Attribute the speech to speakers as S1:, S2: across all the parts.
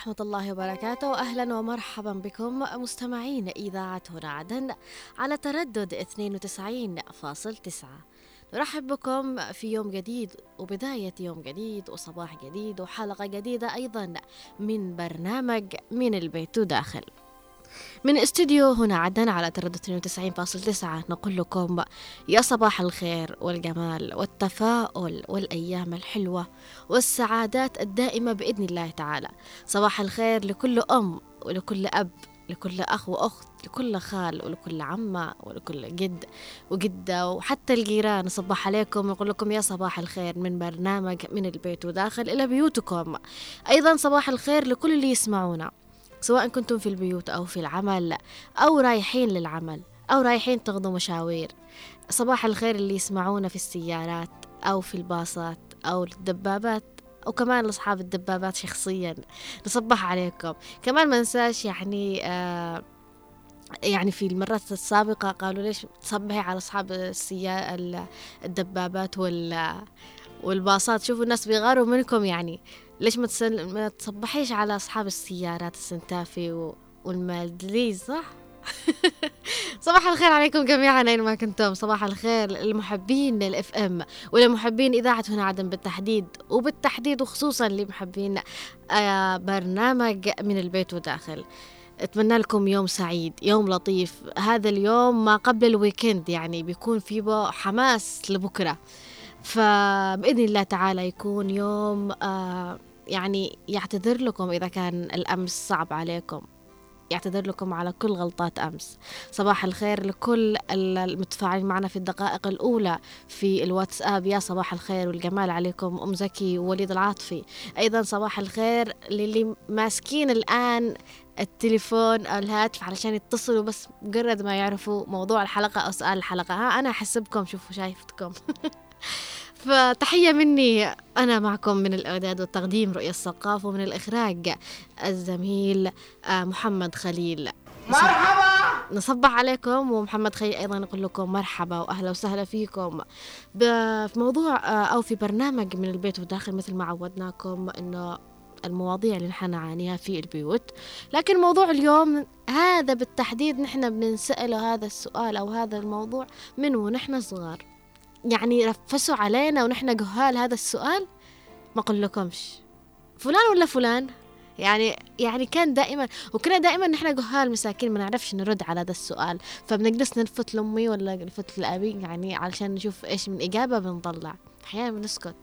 S1: ورحمة الله وبركاته. وأهلا ومرحبا بكم مستمعين إذاعة هنا عدن على تردد 92.9 نرحب بكم في يوم جديد وبداية يوم جديد وصباح جديد وحلقة جديدة أيضا من برنامج من البيت داخل. من استوديو هنا عدن على تردد 92.9 نقول لكم يا صباح الخير والجمال والتفاؤل والأيام الحلوة والسعادات الدائمة بإذن الله تعالى. صباح الخير لكل أم ولكل أب لكل أخ وأخت لكل خال ولكل عمة ولكل جد وجدة وحتى الجيران. صباح عليكم. ونقول لكم يا صباح الخير من برنامج من البيت وداخل إلى بيوتكم. أيضا صباح الخير لكل اللي يسمعونا. سواء كنتم في البيوت أو في العمل أو رايحين للعمل أو رايحين تاخذوا مشاوير. صباح الخير اللي يسمعونا في السيارات أو في الباصات أو الدبابات وكمان لأصحاب الدبابات شخصيا. نصبح عليكم. كمان ما ننساش يعني آه يعني في المرات السابقة قالوا ليش تصبحي على أصحاب السيارة الدبابات وال والباصات. شوفوا الناس بيغاروا منكم يعني. ليش ما, تسل... ما تصبحيش على أصحاب السيارات السنتافي و... والمالدليز صح؟ صباح الخير عليكم جميعا أينما كنتم. صباح الخير للمحبين ال FM ولمحبين إذاعة هنا عدن بالتحديد وبالتحديد وخصوصا لمحبين آه، برنامج من البيت وداخل. أتمنى لكم يوم سعيد يوم لطيف. هذا اليوم ما قبل ال weekend يعني بيكون فيه حماس لبكرة. فبإذن الله تعالى يكون يوم آه يعني يعتذر لكم إذا كان الأمس صعب عليكم. يعتذر لكم على كل غلطات أمس. صباح الخير لكل المتفاعلين معنا في الدقائق الأولى في الواتساب. يا صباح الخير والجمال عليكم أم زكي ووليد العاطفي. أيضا صباح الخير للي ماسكين الآن التليفون أو الهاتف علشان يتصلوا بس مجرد ما يعرفوا موضوع الحلقة أو سؤال الحلقة. ها أنا أحسبكم شوفوا شايفتكم. فتحية مني. أنا معكم من الإعداد والتقديم رؤية الثقافة ومن الإخراج الزميل آه، محمد خليل.
S2: مرحبا!
S1: نصبح عليكم ومحمد خليل أيضا نقول لكم مرحبا وأهلا وسهلا فيكم. في موضوع آه، أو في برنامج من البيت وداخل مثل ما عودناكم أنه المواضيع اللي نحن نعانيها في البيوت. لكن موضوع اليوم هذا بالتحديد نحن بنسأله هذا السؤال أو هذا الموضوع من ونحن صغار. يعني رفسوا علينا ونحن جهال هذا السؤال ما أقول لكمش. فلان ولا فلان؟ يعني يعني كان دائما وكنا دائما نحن جهال مساكين ما نعرفش نرد على هذا السؤال. فبنجلس نلفت لأمي ولا نلفت لأبي يعني علشان نشوف إيش من إجابة بنطلع. أحيانا بنسكت.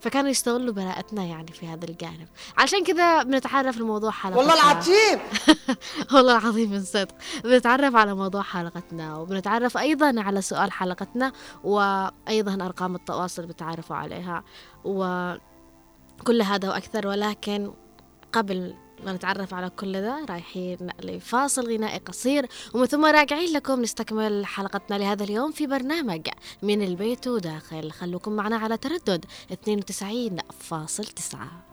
S1: فكانوا يستغلوا براءتنا يعني في هذا الجانب. عشان كذا بنتعرف لموضوع حلقتنا.
S2: والله العظيم!
S1: والله العظيم من صدق. بنتعرف على موضوع حلقتنا وبنتعرف أيضا على سؤال حلقتنا وأيضا أرقام التواصل بتعرفوا عليها وكل هذا وأكثر. ولكن قبل نتعرف على كل ذا رايحين لفاصل غنائي قصير ومن ثم راجعين لكم نستكمل حلقتنا لهذا اليوم في برنامج من البيت وداخل. خلوكم معنا على تردد 92.9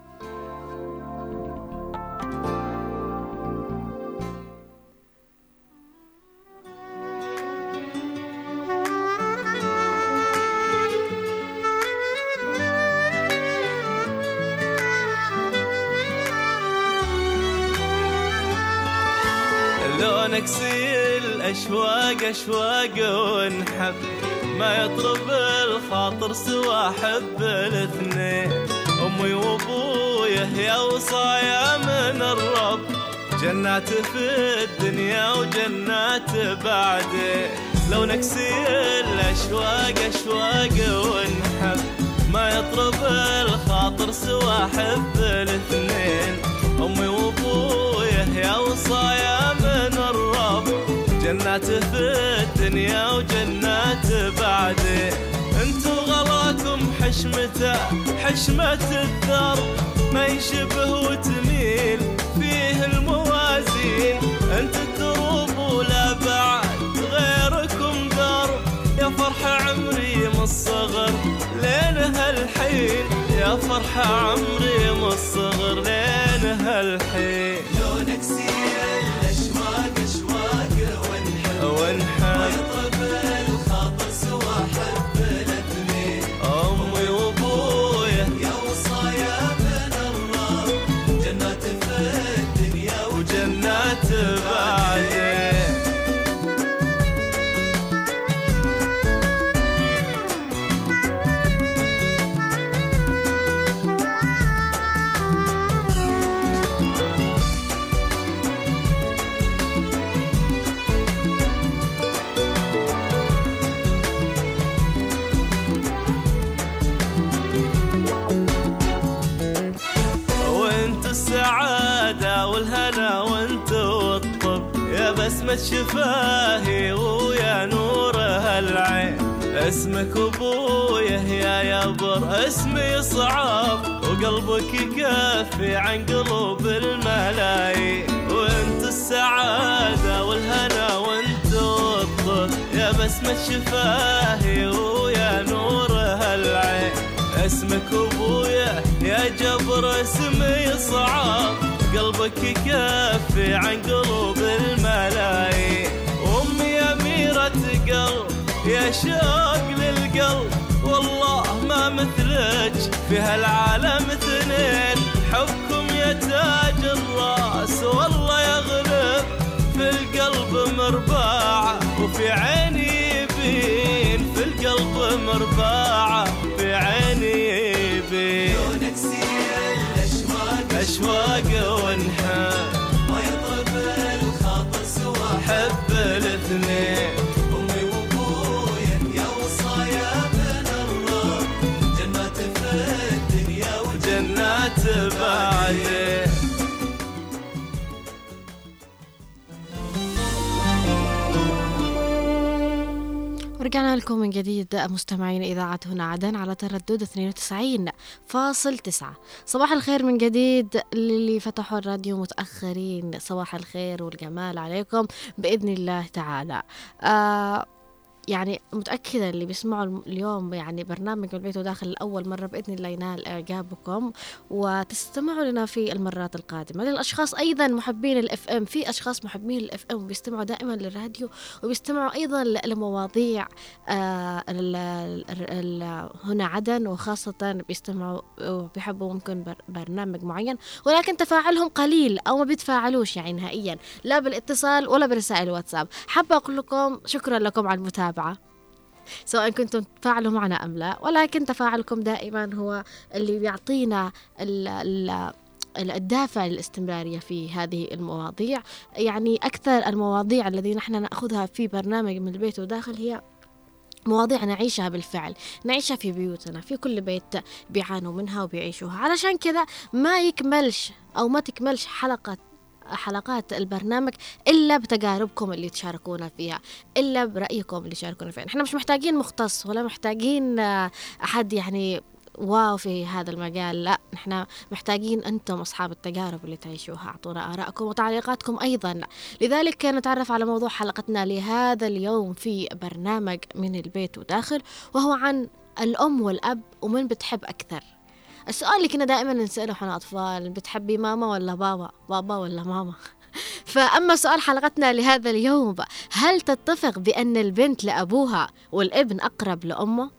S3: نكسي الأشواق أشواق ونحب. ما يطرب الخاطر سوى حب الاثنين. أمي وأبوي يا وصايا من الرب. جنات في الدنيا وجنات بعدين لو نكسي الأشواق أشواق ونحب. ما يطرب الخاطر سوى حب الاثنين. أمي وأبوي يا وصايا من جنات في الدنيا وجنات بعدين انتو غلاكم حش حشمته حشمة الثر ما يشبه وتميل فيه الموازين. انت الدروب ولا بعد غيركم درب يا فرح عمري من الصغر لين هالحين. يا فرح عمري من الصغر لين هالحين.
S4: لونك سيل.
S3: شفاهي ويا نور هالعين اسمك ابويا يا يابر اسمي صعب. وقلبك يكفي عن قلوب الملايين. وانت السعادة والهنا وانت والطب يا بسمة شفاهي ويا نور هالعين اسمك ابويا يا جبر اسمي صعب. قلبك يكفي عن قلوب الملايين. أمي أميرة قلب يا شوق للقلب. والله ما مثلك في هالعالم اثنين. حبكم يا تاج الراس والله يغلب في القلب مرباعة. وفي عيني يبين في القلب مرباعة. في عيني يبين. أشواق
S1: ورجعنا لكم من جديد مستمعين إذاعة هنا عدن على تردد 92.9 صباح الخير من جديد للي فتحوا الراديو متأخرين. صباح الخير والجمال عليكم بإذن الله تعالى. آه يعني متأكدة اللي بيسمعوا اليوم يعني برنامج البيت وداخل لأول مرة بإذن الله ينال إعجابكم وتستمعوا لنا في المرات القادمة. للأشخاص أيضا محبين الإف إم في أشخاص محبين الإف إم بيستمعوا دائما للراديو وبيستمعوا أيضا لمواضيع آه هنا عدن وخاصة بيستمعوا وبيحبوا ممكن بر- برنامج معين ولكن تفاعلهم قليل أو ما بيتفاعلوش يعني نهائيا لا بالإتصال ولا برسائل واتساب. حابة أقول لكم شكرا لكم على المتابعة. سواء كنتم تفاعلوا معنا أم لا ولكن تفاعلكم دائما هو اللي بيعطينا ال ال الدافع للاستمرارية في هذه المواضيع. يعني أكثر المواضيع الذي نحن نأخذها في برنامج من البيت وداخل هي مواضيع نعيشها بالفعل. نعيشها في بيوتنا في كل بيت بيعانوا منها وبيعيشوها. علشان كذا ما يكملش أو ما تكملش حلقة حلقات البرنامج إلا بتجاربكم اللي تشاركونا فيها إلا برأيكم اللي تشاركونا فيها. إحنا مش محتاجين مختص ولا محتاجين آه، أحد يعني واو في هذا المجال لا نحن محتاجين أنتم أصحاب التجارب اللي تعيشوها. أعطونا آرائكم وتعليقاتكم أيضا. لذلك نتعرف على موضوع حلقتنا لهذا اليوم في برنامج من البيت وداخل وهو عن الأم والأب ومن بتحب أكثر. السؤال اللي كنا دائما نسأله إحنا أطفال بتحبي ماما ولا بابا بابا ولا ماما فأما سؤال حلقتنا لهذا اليوم هل تتفق بأن البنت لأبوها والابن أقرب لأمه؟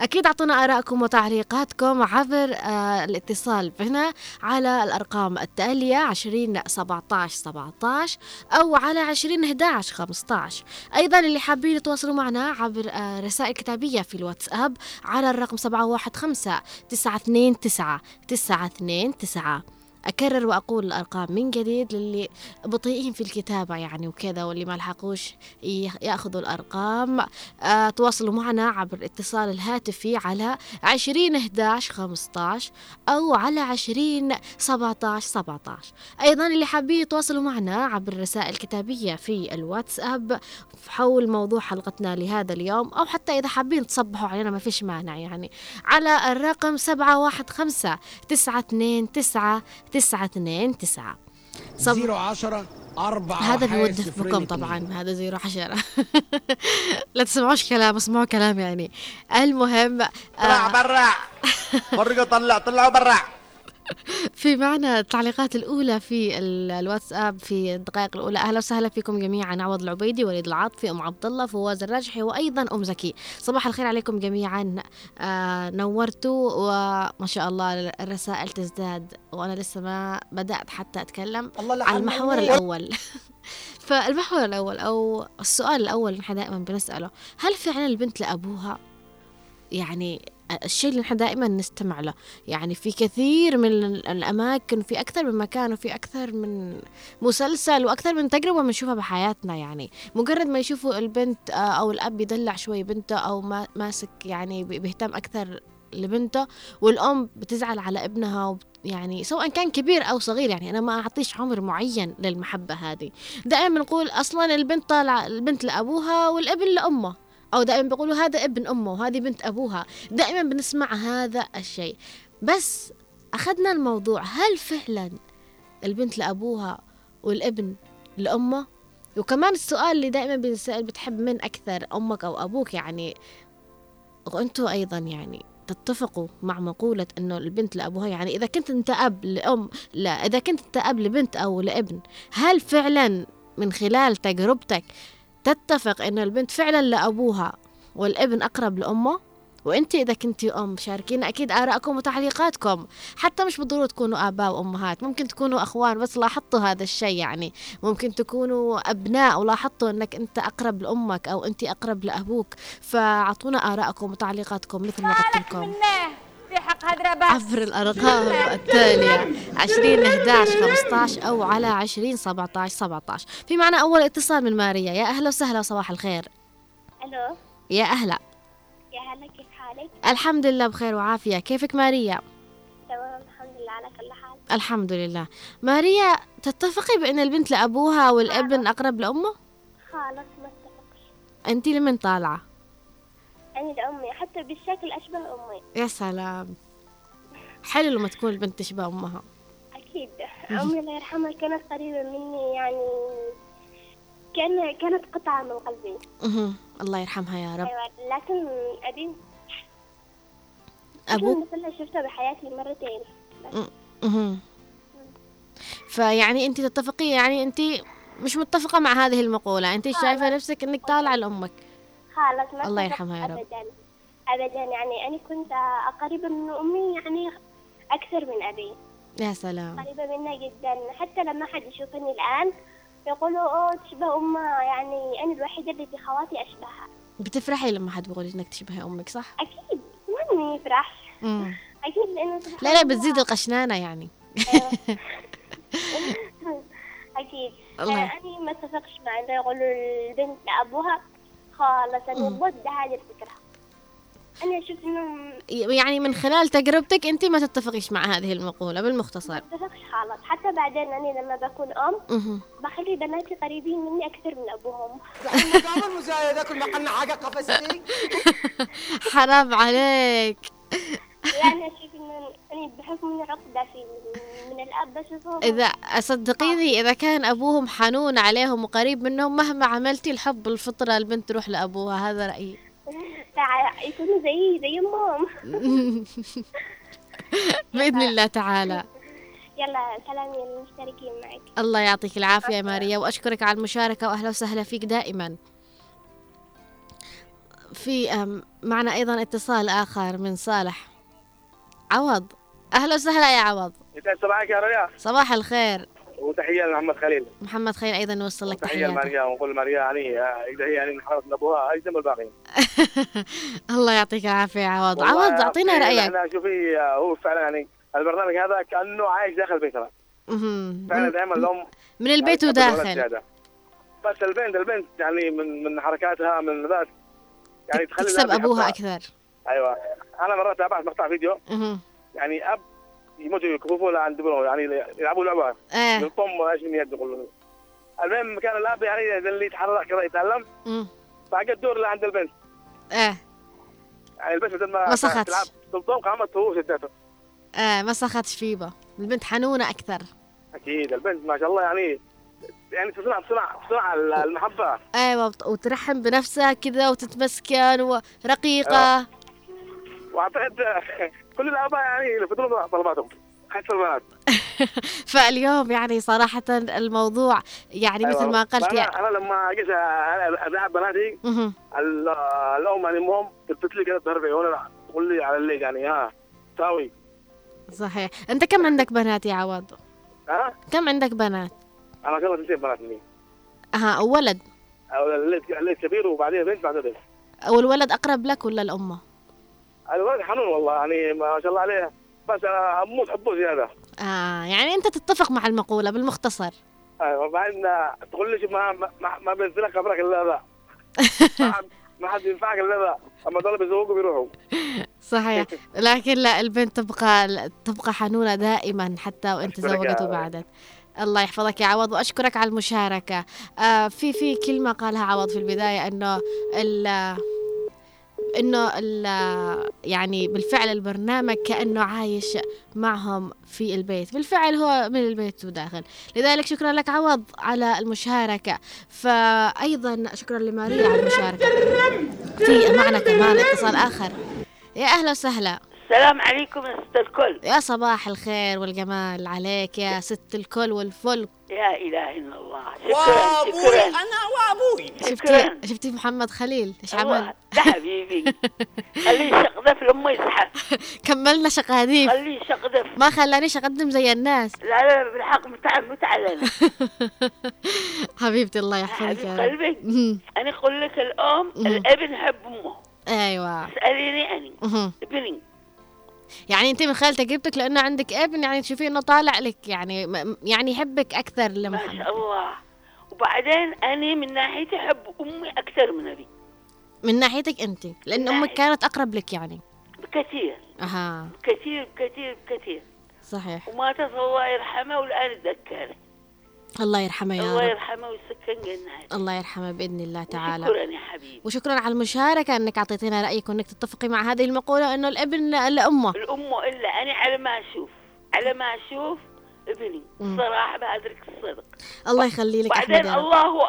S1: أكيد أعطونا آرائكم وتعليقاتكم عبر آه الاتصال بنا على الأرقام التالية 20 17 17 أو على 20 11 15 أيضا اللي حابين يتواصلوا معنا عبر آه رسائل كتابية في الواتساب على الرقم 715 929 929 أكرر وأقول الأرقام من جديد للي بطيئين في الكتابة يعني وكذا واللي ما لحقوش ي- يأخذوا الأرقام. آه تواصلوا معنا عبر الاتصال الهاتفي على عشرين 11 15 أو على عشرين 17 17 أيضا اللي حابين يتواصلوا معنا عبر الرسائل الكتابية في الواتساب حول موضوع حلقتنا لهذا اليوم أو حتى إذا حابين تصبحوا علينا ما فيش مانع يعني على الرقم سبعة واحد خمسة تسعة اثنين تسعة تسعة اثنين تسعة. صب...
S2: zero عشرة أربعة
S1: هذا بكم
S2: اتنين.
S1: طبعا هذا zero عشرة. لا تسمعوش كلام اسمعوا كلام يعني. المهم
S2: برع برع فرقوا طلع طلعوا برع
S1: في معنا التعليقات الأولى في ال- الواتساب في الدقائق الأولى. أهلا وسهلا فيكم جميعا. عوض العبيدي وليد العاطفي أم عبد الله فواز الراجحي وأيضا أم زكي. صباح الخير عليكم جميعا. آه نورتوا وما شاء الله الرسائل تزداد وأنا لسه ما بدأت حتى أتكلم على المحور الأول. فالمحور الأول أو السؤال الأول نحن دائما بنسأله هل فعلا البنت لأبوها يعني الشيء اللي نحن دائما نستمع له. يعني في كثير من الأماكن في أكثر من مكان وفي أكثر من مسلسل وأكثر من تجربة بنشوفها بحياتنا يعني. مجرد ما يشوفوا البنت آه، أو الأب يدلع شوي بنته أو ما ماسك يعني بي- بيهتم أكثر لبنته والأم بتزعل على ابنها يعني سواء كان كبير أو صغير يعني أنا ما أعطيش عمر معين للمحبة هذه. دائما نقول أصلا البنت طالعة البنت لأبوها والابن لأمه. أو دائما بيقولوا هذا ابن أمه وهذه بنت أبوها دائما بنسمع هذا الشيء. بس أخذنا الموضوع هل فعلا البنت لأبوها والابن لأمه؟ وكمان السؤال اللي دائما بنسأل بتحب من أكثر أمك أو أبوك يعني؟ وأنتوا أيضا يعني تتفقوا مع مقولة إنه البنت لأبوها يعني إذا كنت أنت أب لأم لا إذا كنت أنت أب لبنت أو لابن هل فعلا من خلال تجربتك تتفق إنه البنت فعلا لأبوها والابن أقرب لأمه؟ وأنت إذا كنتي أم شاركينا أكيد آرائكم وتعليقاتكم. حتى مش بالضرورة تكونوا آباء وأمهات ممكن تكونوا إخوان بس لاحظتوا هذا الشيء يعني. ممكن تكونوا أبناء ولاحظتوا إنك أنت أقرب لأمك أو أنت أقرب لأبوك. فأعطونا آرائكم وتعليقاتكم مثل ما قلت لكم.
S5: في حق هدرة بس
S1: عبر الأرقام التالية. 20 11 15 أو على 20 17 17 في معنا أول اتصال من ماريا. يا أهلا وسهلا صباح الخير.
S6: ألو.
S1: يا أهلا.
S6: يا هلا كيف حالك؟
S1: الحمد لله بخير وعافية. كيفك ماريا؟
S6: تمام الحمد لله على كل حال.
S1: الحمد لله. ماريا تتفقي بأن البنت لأبوها والابن أقرب لأمه؟
S6: خالص ما اتفقش
S1: أنت لمن طالعة؟
S6: أنا لأمي حتى بالشكل أشبه أمي.
S1: يا سلام. حلو لما تكون البنت تشبه أمها.
S6: أكيد. أمي الله يرحمها كانت قريبة مني يعني كأن كانت قطعة من قلبي.
S1: أها. الله يرحمها يا رب.
S6: أيوة لكن أبي
S1: أبوك؟
S6: مثلا شفته بحياتي مرتين.
S1: أها. فيعني أنت تتفقي يعني أنت مش متفقة مع هذه المقولة. أنت شايفة نفسك أنك طالعة لأمك.
S6: خالص ما
S1: الله يرحمها يا رب.
S6: أبدا. أبدا يعني أنا كنت قريبة من أمي يعني أكثر من أبي.
S1: يا سلام.
S6: قريبة منها جدا. حتى لما حد يشوفني الآن يقولوا أوه تشبه أمها. يعني أنا الوحيدة اللي في خواتي أشبهها.
S1: بتفرحي لما حد بيقول إنك تشبهي أمك صح؟
S6: أكيد. من يفرح. أكيد لأنه
S1: لا لا. بتزيد القشنانة يعني.
S6: أكيد.
S1: الله.
S6: أنا ما اتفقش مع إنه يقولوا البنت لأبوها خالص أنا ضد هذه الفكرة. أنا أشوف إنه
S1: يعني من خلال تجربتك أنت ما تتفقيش مع هذه المقولة
S6: ما
S1: بالمختصر
S6: أتفقش خالص. حتى بعدين أنا لما بكون أم. بخلي بناتي قريبين مني أكثر من أبوهم.
S2: ما
S1: حرام عليك.
S6: يعني أشوف أنا بحكم عقدة في من الأب بشوفهم
S1: إذا صدقيني إذا كان أبوهم حنون عليهم وقريب منهم مهما عملتي الحب الفطره البنت تروح لأبوها هذا رأيي.
S6: تع- يكونوا زي زي أمهم.
S1: بإذن الله تعالى.
S6: يلا سلام للمشتركين معك.
S1: الله يعطيك العافية يا ماريا وأشكرك على المشاركة وأهلا وسهلا فيك دائما. في معنا أيضا اتصال آخر من صالح. عوض. أهلا وسهلا يا عوض.
S7: صباحك يا ريا
S1: صباح الخير.
S7: وتحية لمحمد خليل.
S1: محمد خير أيضا نوصل لك
S7: تحيه لماريا ونقول ماريا يعني اذا هي يعني من حرص ابوها اجزم الباقيين.
S1: الله يعطيك العافية يا عوض. عوض
S7: أعطينا
S1: رأيك.
S7: إحنا شوفي هو فعلا يعني البرنامج هذا كأنه عايش داخل بيتنا. فعلا دائما الام
S1: من البيت
S7: يعني
S1: وداخل.
S7: بس البنت البنت يعني من من حركاتها من ذات. يعني تخلي
S1: تكسب
S7: أبوها.
S1: أكثر.
S7: أيوه. أنا مرات تابعت مقطع فيديو. يعني أب يموتوا يكفوفوا عند ابنه يعني يلعبوا لعبة.
S1: إيه.
S7: من طم إيش من يد يقولوا المهم كان الأب يعني اللي يتحرك كذا يتعلم
S1: مم.
S7: فجاء الدور لعند البنت.
S1: إيه.
S7: يعني البنت بدل ما. تلعب سلطان قامت هو شدته.
S1: إيه ما سخطش فيبا. البنت حنونة أكثر.
S7: أكيد. البنت ما شاء الله يعني يعني تصنع تصنع تصنع المحبة.
S1: أيوه وت- وترحم بنفسها كذا وتتمسكن ورقيقة.
S7: وأعتقد كل الاباء يعني يلفتوا طلباتهم حتى البنات
S1: فاليوم يعني صراحة الموضوع يعني مثل
S7: أيوة.
S1: ما قلت يعني
S7: أنا لما جيت ألعب بناتي
S1: مهم.
S7: ال- الام يعني امهم تلفت لي كده تهرب عيونها تقول لي على الليل يعني ها ساوي.
S1: صحيح. أنت كم عندك بنات يا عوض؟
S7: ها؟
S1: كم عندك بنات؟
S7: أنا كده تنتين بنات مني
S1: ها ولد؟
S7: الليل كبير وبعدين بنت بعدين بنت.
S1: والولد أقرب لك ولا الأمة؟
S7: الولد حنون والله يعني ما شاء الله عليه بس أنا أموت حبه زيادة.
S1: آه يعني أنت تتفق مع المقولة بالمختصر.
S7: أيوه بعدين تقول لي ما ما, ما- بينزلك خبرك إلا ذا. ما حد- ينفعك إلا ذا. أما دول بيزوقوا بيروحوا.
S1: صحيح. لكن لا البنت تبقى تبقى حنونة دائما حتى وانت زوجت وبعدت. الله يحفظك يا عوض وأشكرك على المشاركة. آه في في كلمة قالها عوض في البداية إنه ال إنه يعني بالفعل البرنامج كأنه عايش معهم في البيت. بالفعل هو من البيت وداخل. لذلك شكرا لك عوض على المشاركة. فايضا شكرا لماريا على المشاركة. في معنا كمان اتصال آخر. يا أهلا وسهلا.
S8: السلام عليكم يا ست الكل.
S1: يا صباح الخير والجمال عليك يا ست الكل والفل.
S8: يا إله إلا الله. شكرا شكرا.
S2: أنا وابوي
S1: شفتي
S8: شكرا.
S1: شفتي محمد خليل؟ إيش
S8: الله،
S1: عمل؟
S8: ده حبيبي. خليه يشقذف لما يزحف
S1: كملنا شقاديف
S8: خليه يشقذف
S1: ما خلانيش أقدم زي الناس.
S8: لا لا بالحق متع متعلن
S1: حبيبتي الله يحفظك يا رب.
S8: قلبي
S1: مهم.
S8: أنا أقول لك الأم
S1: مم.
S8: الابن يحب أمه.
S1: أيوه.
S8: اسأليني أنا.
S1: مهم.
S8: ابني.
S1: يعني انت من خلال تجربتك لأنه عندك ابن يعني تشوفي إنه طالع لك يعني يعني يحبك أكثر
S8: ما
S1: لمحمد
S8: شاء الله. وبعدين أنا من ناحيتي أحب أمي أكثر من أبي.
S1: من ناحيتك أنت؟ لأن
S8: من أمك.
S1: كانت أقرب لك يعني.
S8: بكثير.
S1: أها.
S8: كثير كثير كثير
S1: صحيح.
S8: وماتت الله يرحمها والآن اتذكرها
S1: الله يرحمه يا
S8: الله
S1: رب.
S8: يرحمه ويسكن جناته
S1: الله يرحمه بإذن الله تعالى.
S8: شكرا يا حبيبي.
S1: وشكرا على المشاركة إنك اعطيتينا رأيك وإنك تتفقي مع هذه المقولة إنه الابن لأمه.
S8: الأم إلا. أنا على ما أشوف. على ما أشوف ابني.
S1: مم.
S8: صراحة بأدرك الصدق.
S1: الله يخلي لك
S8: بعدين الله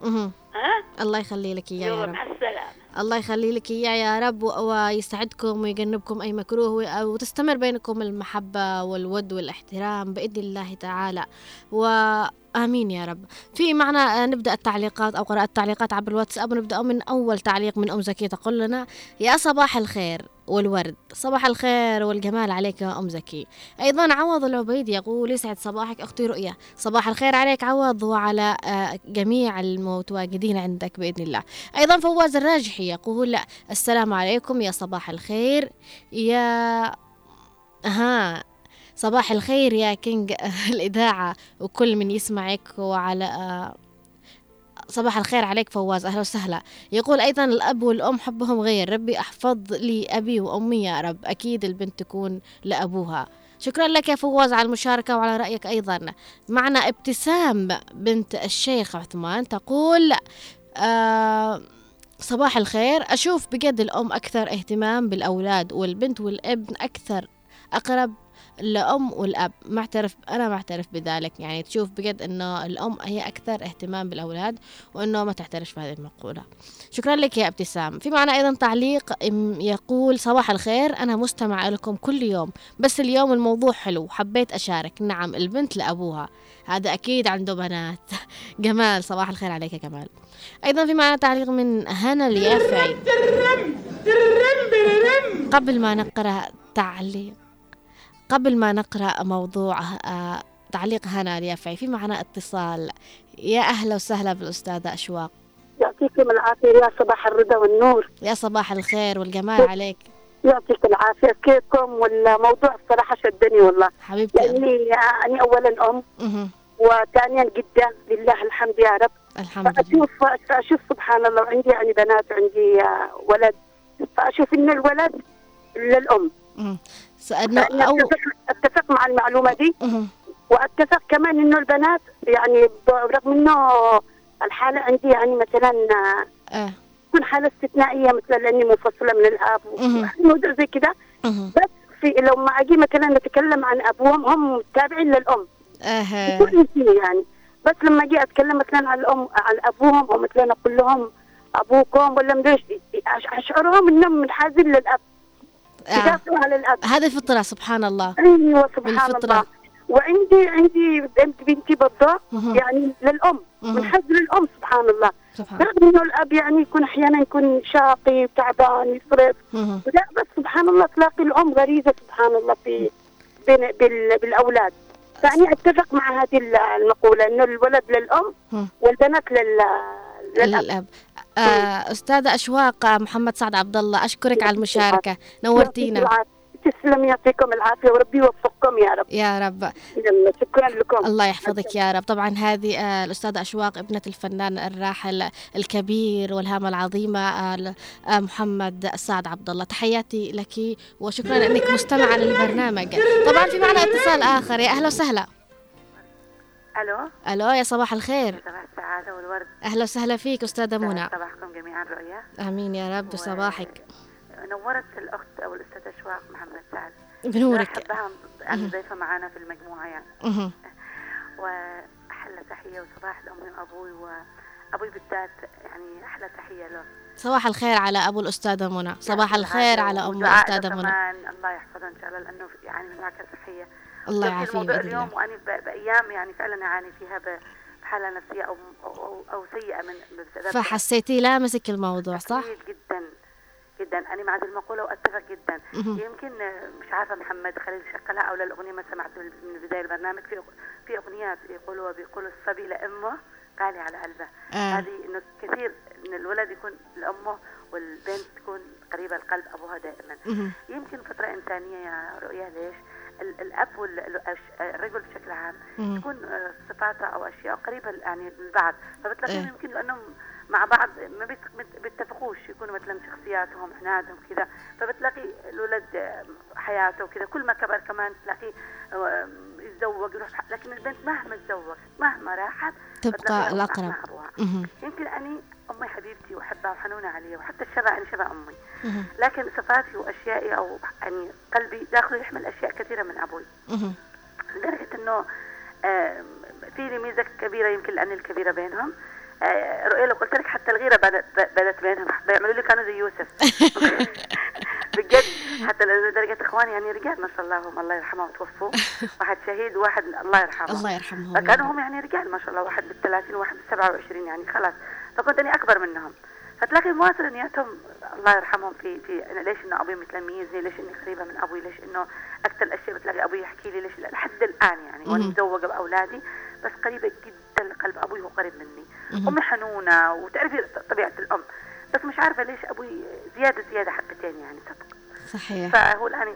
S1: مهم.
S8: ها؟
S1: الله يخلي لك إياه يا رب.
S8: مع السلامة.
S1: الله يخلي لك إياه يا رب و- ويسعدكم ويجنبكم أي مكروه و- وتستمر بينكم المحبة والود والاحترام بإذن الله تعالى. وامين يا رب. في معنا آه، نبدأ التعليقات أو قراءة التعليقات عبر الواتساب ونبدأ من أول تعليق من أم زكي تقول لنا يا صباح الخير والورد صباح الخير والجمال عليك يا أم زكي. أيضا عوض العبيد يقول يسعد صباحك أختي رؤيا. صباح الخير عليك عوض وعلى آه، جميع المتواجدين عندك بإذن الله. أيضا فواز الراجحي يقول السلام عليكم يا صباح الخير يا ها صباح الخير يا king الإذاعة وكل من يسمعك وعلى صباح الخير عليك فواز أهلا وسهلا. يقول أيضا الأب والأم حبهم غير ربي أحفظ لي أبي وأمي يا رب أكيد البنت تكون لأبوها. شكرا لك يا فواز على المشاركة وعلى رأيك أيضا. معنا ابتسام بنت الشيخ عثمان تقول آه صباح الخير. أشوف بجد الأم أكثر اهتمام بالأولاد والبنت والابن أكثر أقرب الأم والأب. معترف أنا معترف بذلك. يعني تشوف بجد إنه الأم هي أكثر اهتمام بالأولاد وإنه ما تعترف بهذه المقولة. شكرا لك يا ابتسام. في معنا أيضا تعليق يقول صباح الخير أنا مستمع لكم كل يوم بس اليوم الموضوع حلو حبيت أشارك. نعم البنت لأبوها. هذا أكيد عنده بنات. جمال صباح الخير عليك يا جمال. أيضا في معنا تعليق من هنا اليافعي. قبل ما نقرأ تعليق. قبل ما نقرأ موضوع آه، تعليق هنا اليافعي في معنا اتصال. يا أهلا وسهلا بالأستاذة أشواق.
S9: يعطيكم العافية يا صباح الرضا والنور.
S1: يا صباح الخير والجمال عليك.
S9: يعطيك العافية كيفكم؟ والموضوع الصراحة شدني والله.
S1: حبيبتي.
S9: لأني أنا اولا أم
S1: مهم.
S9: وثانيا جده لله الحمد يا رب.
S1: الحمد لله.
S9: فأشوف فأشوف سبحان الله عندي يعني بنات وعندي آه، ولد. فأشوف إن الولد للام
S1: سألنا
S9: فأنا
S1: أو
S9: اتفق أتفق مع المعلومة دي. وأتفق كمان إنه البنات يعني برغم إنه الحالة عندي يعني مثلا آه. تكون حالة استثنائية مثلا لأني منفصلة من الأب
S1: مهم.
S9: موضوع زي كده. بس في لو ما أجي مثلا نتكلم عن أبوهم هم تابعين للأم شيء يعني بس لما أجي أتكلم مثلا عن الأم عن أبوهم أو مثلا أقول لهم أبوكم ولا مدري أشعرهم إنهم منحازين للأب
S1: آه.
S9: على الاب
S1: هذه الفطرة سبحان الله
S9: أيوه سبحان
S1: بالفطرة.
S9: الله وعندي عندي بنت بنتي
S1: مهم.
S9: يعني للأم
S1: مهم.
S9: منحاز للأم سبحان الله
S1: سبحان
S9: رغم إنه الأب يعني يكون أحيانا يكون شاقي وتعبان يصرف. لا بس سبحان الله تلاقي الأم غريزة سبحان الله في بين بال بالأولاد فاني أتفق مع هذه المقولة إنه الولد
S1: للأم.
S9: والبنات لل للأب
S1: للأب آه. أستاذة أشواق محمد سعد عبد الله أشكرك على المشاركة. نورتينا.
S9: تسلم يعطيكم العافية وربي يوفقكم يا رب.
S1: يا رب.
S9: شكرا لكم.
S1: الله يحفظك يا رب. طبعا هذه آه، الأستاذة أشواق ابنة الفنان الراحل الكبير والهامة العظيمة آه، آه، محمد سعد عبد الله. تحياتي لك وشكرا أنك مستمعة للبرنامج. طبعا في معنا اتصال آخر يا أهلا وسهلا.
S10: ألو؟
S1: ألو يا صباح الخير.
S10: صباح السعادة والورد.
S1: أهلا وسهلا فيك أستاذة منى.
S10: صباحكم جميعا رؤيا
S1: آمين يا رب صباحك.
S10: نورت الأخت أو الأستاذة اشواق محمد سعد.
S1: بنورك.
S10: بحبها أنا ضيفة معانا في المجموعة يعني. وأحلى تحية وصباح لامي وابوي وأبوي بالذات يعني أحلى تحية له.
S1: صباح الخير على أبو الأستاذة منى. صباح الخير على
S10: له
S1: الأستاذة منى.
S10: الله يحفظها إن شاء الله لأنه يعني من معك صحيه
S1: الله يعافيه بإذن
S10: اليوم وأنا بأيام يعني فعلا أعاني فيها ب- بحالة نفسية أو أو, أو سيئة من بسبب
S1: فحسيتي لامسك الموضوع صح؟
S10: جدا جدا أنا مع هذه المقولة وأتفق جدا. يمكن مش عارفة محمد خليل شغلها أو لا الأغنية ما سمعت من من بداية البرنامج في في أغنيات يقولوا بيقولوا الصبي لأمه غالي على قلبه
S1: آه.
S10: هذه إنه كثير إن الولد يكون لأمه والبنت تكون قريبة لقلب أبوها دائما. يمكن فطره إنسانية يا رؤيا ليش الأب والرجل بشكل عام
S1: مم.
S10: تكون آه، صفاته أو أشياء قريبة يعني من بعض فبتلاقيهم
S1: إيه.
S10: يمكن لأنهم مع بعض ما بيت- بيت- بيتفقوش يكونوا مثلا شخصياتهم عنادهم كذا فبتلاقي الولد آه، حياته وكذا كل ما كبر كمان تلاقيه آه، يتزوج يروح لكن البنت مهما تزوج مهما راحت
S1: تبقى. مهم.
S10: يمكن أني أمي حبيبتي وأحبها وحنونة علي وحتى الشبه أنا شبه
S1: أمي.
S10: لكن صفاتي وأشيائي أو يعني قلبي داخله يحمل أشياء كثيرة من
S1: أبوي.
S10: لدرجة إنه آم، في لي ميزة كبيرة يمكن لأني الكبيرة بينهم. آه، رؤيا لو قلت لك حتى الغيرة بدت بدت بينهم. بيعملوا لي كانوا زي يوسف. بجد. حتى لدرجة إخواني يعني رجال ما شاء الله هم الله يرحمهم توفوا واحد شهيد وواحد الله يرحمه.
S1: الله يرحمهم
S10: فكانوا. هم يعني رجال ما شاء الله. واحد بال 30 وواحد بال 27 يعني خلاص. فكنت أني أكبر منهم. فتلاقي مواصل نياتهم الله يرحمهم في في أنا ليش إنه أبوي مثلا ميزني ليش إني قريبة من أبوي؟ ليش إنه أكثر الأشياء بتلاقي أبوي يحكي لي؟ ليش لحد الآن يعني
S1: وأنا.
S10: متزوجة بأولادي بس قريبة جدا لقلب أبوي هو قريب مني. امي حنونة وتعرفي طبيعة الأم بس مش عارفة ليش أبوي زيادة زيادة حبتين يعني. صدق
S1: صحيح.
S10: فهو الآن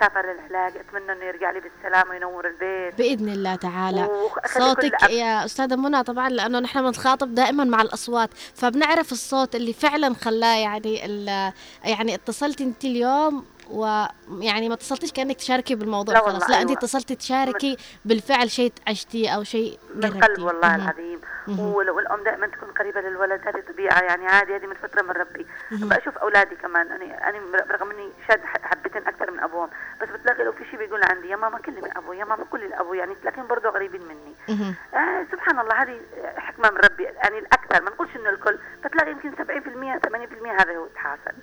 S10: سافر للعلاج اتمنى إنه يرجع لي بالسلامة وينور البيت.
S1: بإذن الله تعالى. صوتك
S10: أب-
S1: يا أستاذة منى طبعا لأنه نحن بنتخاطب دائما مع الأصوات. فبنعرف الصوت اللي فعلا خلاه يعني ال- يعني اتصلتي أنت اليوم ويعني ما اتصلتيش كأنك تشاركي بالموضوع
S10: لا
S1: خلاص. لا
S10: أيوة.
S1: اتصلتي تشاركي بالفعل شيء عشتيه أو شيء
S10: من قلب والله
S1: مهم.
S10: العظيم. والأم دائما تكون قريبة للولد هذه طبيعة يعني عادي هذه من فترة من ربي. بشوف أولادي كمان. أنا أنا رغم إني شاد حبتين أكثر من أبوهم. بس بتلاقي لو في شيء بيقول عندي يا ماما كلمي أبوي يا ماما قولي لأبوي. يعني تلاقيهم برضه قريبين مني. آه سبحان الله هذه حكمة من ربي. يعني الأكثر ما نقولش إنه الكل فتلاقي يمكن 70% 80% هذا هو الحاصل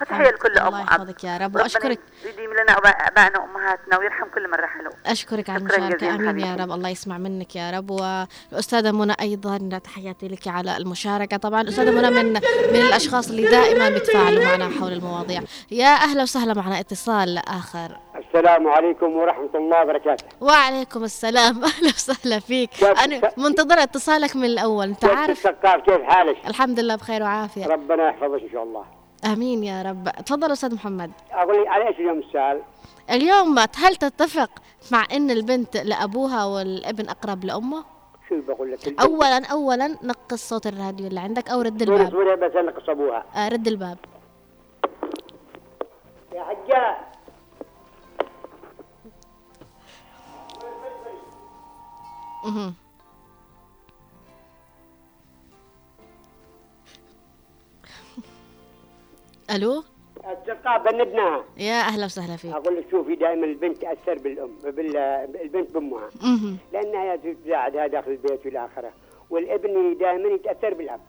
S10: فتحية لكل ام
S1: الله يحفظك يا رب. وأشكرك.
S10: يديم لنا أبا- أبائنا وأمهاتنا ويرحم كل من رحلوا.
S1: أشكرك على
S10: شكراً
S1: المشاركة.
S10: جزيلاً
S1: أمين يا. رب. الله يسمع منك يا رب. والأستاذة منى أيضا تحياتي لك على المشاركة. طبعا الأستاذة منى من من الأشخاص اللي دائما بيتفاعلوا معنا حول المواضيع. يا أهلا وسهلا معنا. اتصال آخر.
S11: السلام عليكم ورحمة الله وبركاته.
S1: وعليكم السلام. أهلا وسهلا فيك. أنا منتظرة اتصالك من الأول. أنت
S11: كيف
S1: عارف؟
S11: كيف حالك؟
S1: الحمد لله بخير وعافية.
S11: ربنا يحفظك إن شاء الله.
S1: آمين يا رب. تفضل أستاذ محمد.
S11: أقول لي على إيش اليوم السؤال؟
S1: اليوم هل تتفق مع إن البنت لأبوها والابن أقرب لأمه؟
S11: شو بقول لك؟ البنت-
S1: اولا اولا نقص صوت الراديو اللي عندك أو رد الباب.
S11: صورة بس انك أبوها.
S1: آه رد الباب.
S11: يا حجاج
S1: مهم. ألو؟
S11: أصدقاء بندناها
S1: يا أهلا وسهلا فيك.
S11: أقول لك شوفي دائما البنت تأثر بالأم بال... البنت
S1: بأمها.
S11: لأنها تساعدها داخل البيت والى آخره. والابن دائما يتأثر بالأب.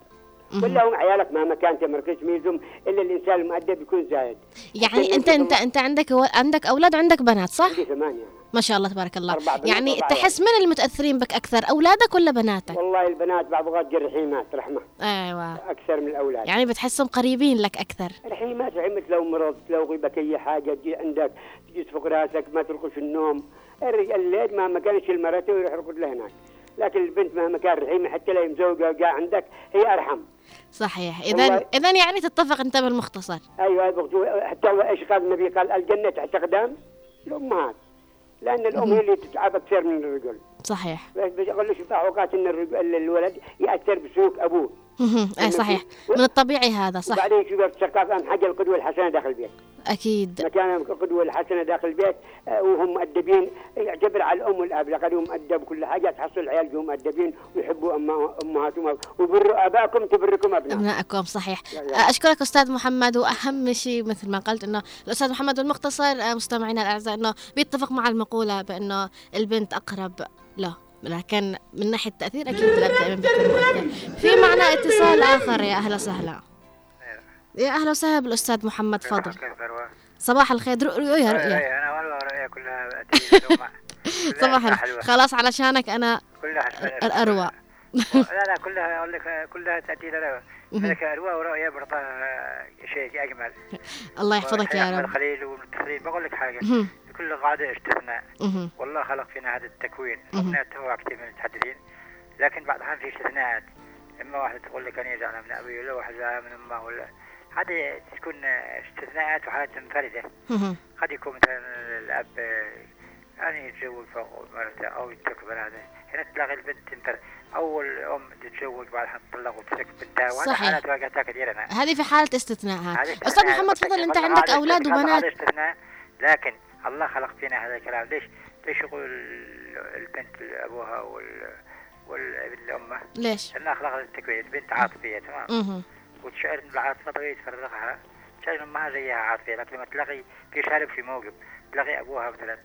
S11: ولا هم عيالك مهما كان تمركز ميزهم إلا الإنسان المؤدب يكون زايد.
S1: يعني أنت انت انت عندك و... عندك أولاد وعندك بنات صح؟
S11: عندي ثمانية.
S1: ما شاء الله تبارك الله. يعني تحس من المتأثرين بك أكثر أولادك ولا بناتك؟
S11: والله البنات بعض الوقت رحيمات رحمة.
S1: أيوه.
S11: أكثر من الأولاد.
S1: يعني بتحسهم قريبين لك أكثر.
S11: رحيمات رحمت لو مرضت لو غيبك أي حاجة تجي عندك تجي تفك راسك ما ترقش النوم. الليل مهما كانش المرأة ويروح يرقد له هناك لكن البنت مهما كان رحيمة حتى لو مزوجه قاع عندك هي أرحم.
S1: صحيح. اذا اذا يعني تتفق أنت بالمختصر.
S11: أيوه بغضو- حتى هو إيش قال؟ النبي قال الجنة تحت أقدام الأمهات. لأن الأم هي اللي تتعب أكثر من الرجل.
S1: صحيح.
S11: بس بقول لك اوقات إن الرجل الولد يأثر بسلوك
S1: أبوه. أي صحيح. من الطبيعي هذا صح.
S11: وبعدين شوف الثقافه حاجة القدوة الحسنة داخل البيت.
S1: أكيد.
S11: مكان القدوة الحسنة داخل البيت آه، وهم مؤدبين يعتبر على الأم والآب لقد هم مؤدب كل حاجة تحصل العيال جو مؤدبين ويحبوا أمهاتهم وبروا أباكم تبركم ابنائكم
S1: أبنائكم صحيح.
S11: يا.
S1: أشكرك أستاذ محمد وأهم شيء مثل ما قلت إنه الأستاذ محمد المختصر آه، مستمعينا الأعزاء إنه بيتفق مع المقولة بإنه البنت أقرب له. لكن من ناحية التأثير أكيد الاب دائما بيكون مؤثر في معنا اتصال آخر يا أهلا وسهلا. يا أهلا وسهلا بالأستاذ محمد فضل صباح الخير. رؤيا رؤيا.
S12: أنا والله رؤيا كلها
S1: صباح. الخير. خلاص علشانك أنا
S12: كلها.
S1: الاروى
S12: لا لا كلها أقول لك كلها تاتي. ملك اروى ورؤيا برضه شيء أجمل.
S1: الله يحفظك يا رب.
S12: الخليل والمتصلين بقول لك
S1: حاجة.
S12: كل قاعدة استثناء. والله خلق فينا هذا التكوين. توقع كثير من المتحدثين لكن بعض الأحيان في استثناءات إما واحدة تقول لك أنا زعلان من أبي ولا واحد زعلان من أمه ولا هذه تكون استثناءات وحالات منفردة
S1: مهم.
S12: قد يكون مثلا الأب يعني يتزوج فوق مرته أو يترك بناته هنا تلاقي البنت تنتر أو الام تتزوج بعدها تطلق وتترك بنتها وهذا
S1: صحيح.
S12: حالات واقعتها كثير أنا
S1: هذه في حالة استثناء ها
S12: هذه
S1: أستاذ. محمد
S12: قلت لك
S1: فضل أنت عندك
S12: هذا
S1: أولاد وبنات
S12: هذا استثناء لكن الله خلق فينا هذا الكلام ليش؟ ليش يقول البنت لأبوها وال والابن لأمه؟
S1: ليش؟
S12: لانها خلق التكوين البنت عاطفية تمام ان العاطفه طبيعي تفرغها تشعر امها زيها عاطفيه لكن لما تلاقي في شارب في موقف. تلاقي أبوها مثلا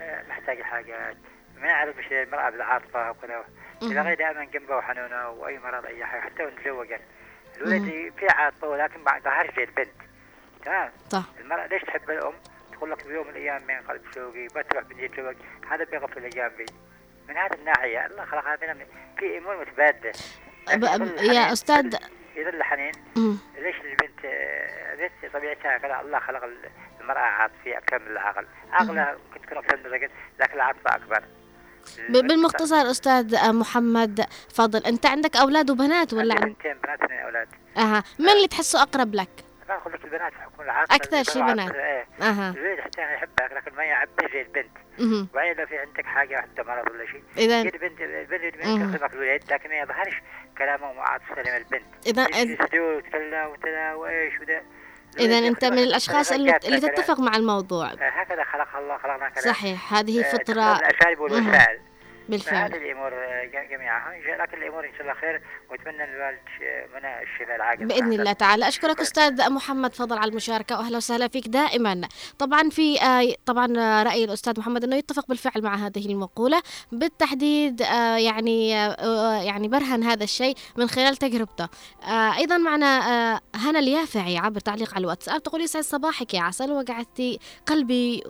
S12: آه، محتاج حاجات ما يعرف إيش المرأة بالعاطفة وكذا. تلاقي دائما جنبه وحنونة وأي مرض أي حاجة. حتى وإن تزوجت. الولد. في عاطفة ولكن ما ظهرش زي البنت. تمام؟
S1: صح.
S12: المرأة ليش تحب الأم؟ تقول لك بيوم من الأيام من قلب شوقي بتروح بدي أتزوج هذا بيغفل جنبي من هذه الناحية الله خلق هذا في
S1: ب-
S12: الحنين-
S1: يا أستاذ
S12: يظل الحنين. ليش البنت آه، البنت طبيعتها كذا الله خلق ال- المرأة عاطفية أكثر من العقل عقلها ممكن تكون أكثر من الرجل لكن العاطفة أكبر
S1: بالمختصر أستاذ محمد فضل أنت عندك أولاد وبنات ولا عن...
S12: بنتين بنات اثنين أولاد
S1: أها من اللي تحسه أقرب لك؟
S12: أنا أقول لك البنات يحكمون العاطفة
S1: أكثر شيء بنات.
S12: إيه
S1: أها
S12: الولد حتى يحبك لكن ما يعبر زي البنت. وبعدين لو في عندك حاجة حتى مرض ولا شيء
S1: إذا-
S12: يد البنت. البنت تخدمك الولد لكن ما يظهرش كلامه وعاطفة سليمة البنت.
S1: إذا-
S12: يستوي وتلا وإيش وده
S1: إذا أنت من الأشخاص اللي, اللي. تتفق مع الموضوع.
S12: آه، هكذا خلق الله خلقنا كذا.
S1: صحيح هذه
S12: آه،
S1: فطرة
S12: الأساليب. والوسائل
S1: بالفعل.
S12: هذه الأمور ج- جميعها. لكن الأمور إن شاء الله خير وأتمنى الوالد منى الشفاء العاجل.
S1: بإذن الله تعالى. أشكرك أستاذ محمد فضل على المشاركة وأهلا وسهلا فيك دائما. طبعا في آه، طبعا رأي الأستاذ محمد أنه يتفق بالفعل مع هذه المقولة. بالتحديد آه، يعني آه، يعني برهن هذا الشيء من خلال تجربته. أيضا معنا هنا اليافعي عبر تعليق على الواتساب. تقول يسعد صباحك يا عسل وقعدتي قلبي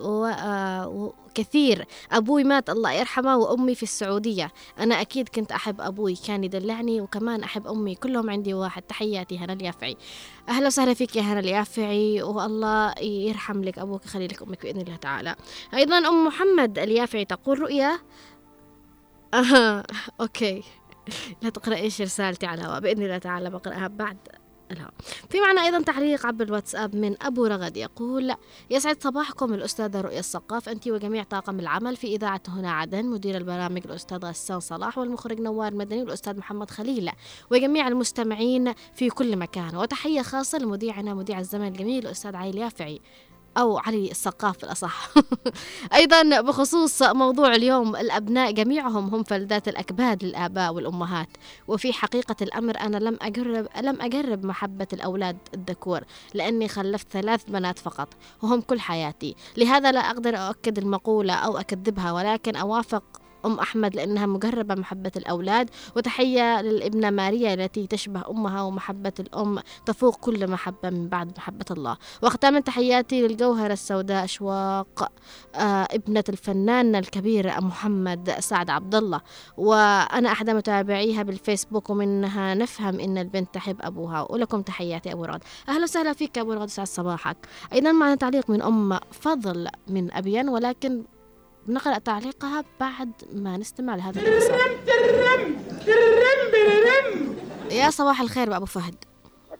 S1: وكثير أبوي مات الله يرحمه وأمي في السعودية. أنا أكيد كنت أحب أبوي كان يدلعني وكمان أحب أمي. كلهم عندي واحد. تحياتي هنا اليافعي. أهلا وسهلا فيك يا هنا اليافعي والله يرحم لك أبوك يخلي لك أمك بإذن الله تعالى. أيضا أم محمد اليافعي تقول رؤيا. أها أوكي. لا تقرأ إيش رسالتي على الهواء بإذن الله تعالى بقرأها بعد لا في معنا أيضا تعليق عبر الواتساب من أبو رغد يقول يسعد صباحكم الأستاذة رؤية الصقاف أنت وجميع طاقم العمل في إذاعة هنا عدن مدير البرامج الأستاذ غسان صلاح والمخرج نوار مدني والأستاذ محمد خليل وجميع المستمعين في كل مكان. وتحية خاصة لمذيعنا مذيع الزمن الجميل الأستاذ علي اليافعي أو علي السقاف الأصح. أيضا بخصوص موضوع اليوم الأبناء جميعهم هم فلذات الأكباد للآباء والأمهات. وفي حقيقة الأمر أنا لم أجرب لم أجرب محبة الأولاد الذكور لأني خلفت ثلاث بنات فقط وهم كل حياتي. لهذا لا أقدر أؤكد المقولة أو أكذبها ولكن أوافق أم أحمد لأنها مجربة محبة الأولاد وتحية للابنة ماريا التي تشبه أمها ومحبة الأم تفوق كل محبة من بعد محبة الله. وختاما تحياتي للجوهرة السوداء أشواق آه ابنة الفنان الكبير محمد سعد عبد الله. وأنا أحد متابعيها بالفيسبوك ومنها نفهم إن البنت تحب أبوها. ولكم تحياتي أبو رغد أهلا وسهلا فيك أبو رغد سعد صباحك. أيضا معنا تعليق من أم فضل من أبين ولكن نقرأ تعليقها بعد ما نستمع لهذا يا صباح الخير بأبو فهد.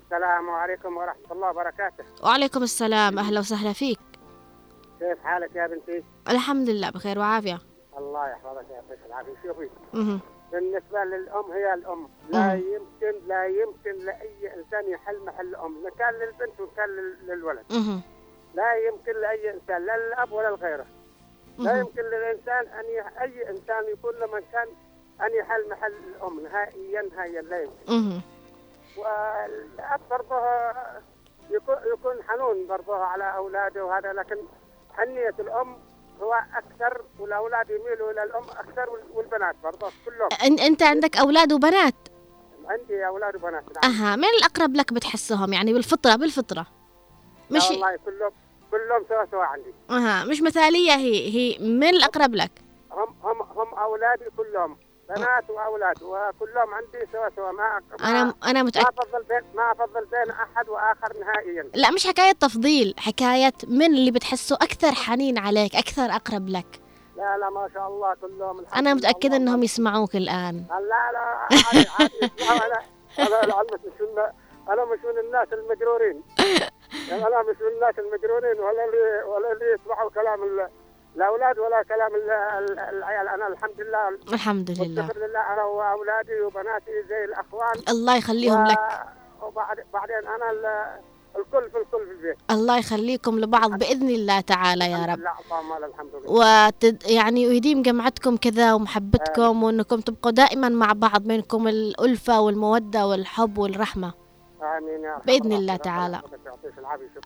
S13: السلام عليكم ورحمة الله وبركاته.
S1: وعليكم السلام أهلا وسهلا فيك.
S13: كيف حالك يا بنتي؟
S1: الحمد لله بخير وعافية.
S13: الله يحفظك يا يعطيك العافية. شوفي. بالنسبة للأم هي الأم. لا. يمكن لا يمكن لأي إنسان يحل محل الأم لا كان للبنت وكان لل- للولد. لا يمكن لأي إنسان لا للأب ولا لغيره. لا. يمكن للإنسان أن ي... أي إنسان يكون له مكان أن يحل محل الأم نهائيا نهائيا لا يمكن.
S1: مهم.
S13: والأب برضه يكون يكون حنون برضه على أولاده وهذا لكن حنية الأم هو أكثر والأولاد يميلوا إلى الأم أكثر وال- والبنات برضه كلهم.
S1: أن- أنت عندك أولاد وبنات؟
S13: عندي أولاد وبنات نعم.
S1: أها من الأقرب لك بتحسهم يعني بالفطرة بالفطرة؟
S13: لا
S1: مش
S13: والله كلهم كلهم سوا سوا عندي
S1: أها مش مثالية هي هي من الأقرب لك
S13: هم هم هم أولادي كلهم بنات وأولاد وكلهم عندي سوا سوا ما ما-
S1: أنا أنا
S13: ما أفضل بين ما أفضل بين أحد وآخر نهائيا
S1: لا مش حكاية تفضيل حكاية من اللي بتحسه أكثر حنين عليك أكثر أقرب لك
S13: لا لا ما شاء الله كلهم الحمد
S1: أنا
S13: لله.
S1: متأكدة أنهم يسمعوك الآن
S13: لا لا عادي عادي أنا أنا لعلمك مش من أنا مش من الناس المجرورين مش من الناس المجرورين ولا اللي ولا اللي يسمعوا كلام ال- الأولاد ولا كلام ال- ال- العيال. أنا الحمد لله.
S1: الحمد لله.
S13: والشكر لله. أنا وأولادي وبناتي زي الأخوان.
S1: الله يخليهم
S13: و-
S1: لك.
S13: وبعد بعدين أنا ال- الكل في الكل في البيت.
S1: الله يخليكم لبعض بإذن الله تعالى يا رب.
S13: الحمد لله.
S1: وتد يعني ويديم جمعتكم كذا ومحبتكم وإنكم تبقوا دائما مع بعض بينكم الألفة والمودة والحب والرحمة. بإذن الله تعالى.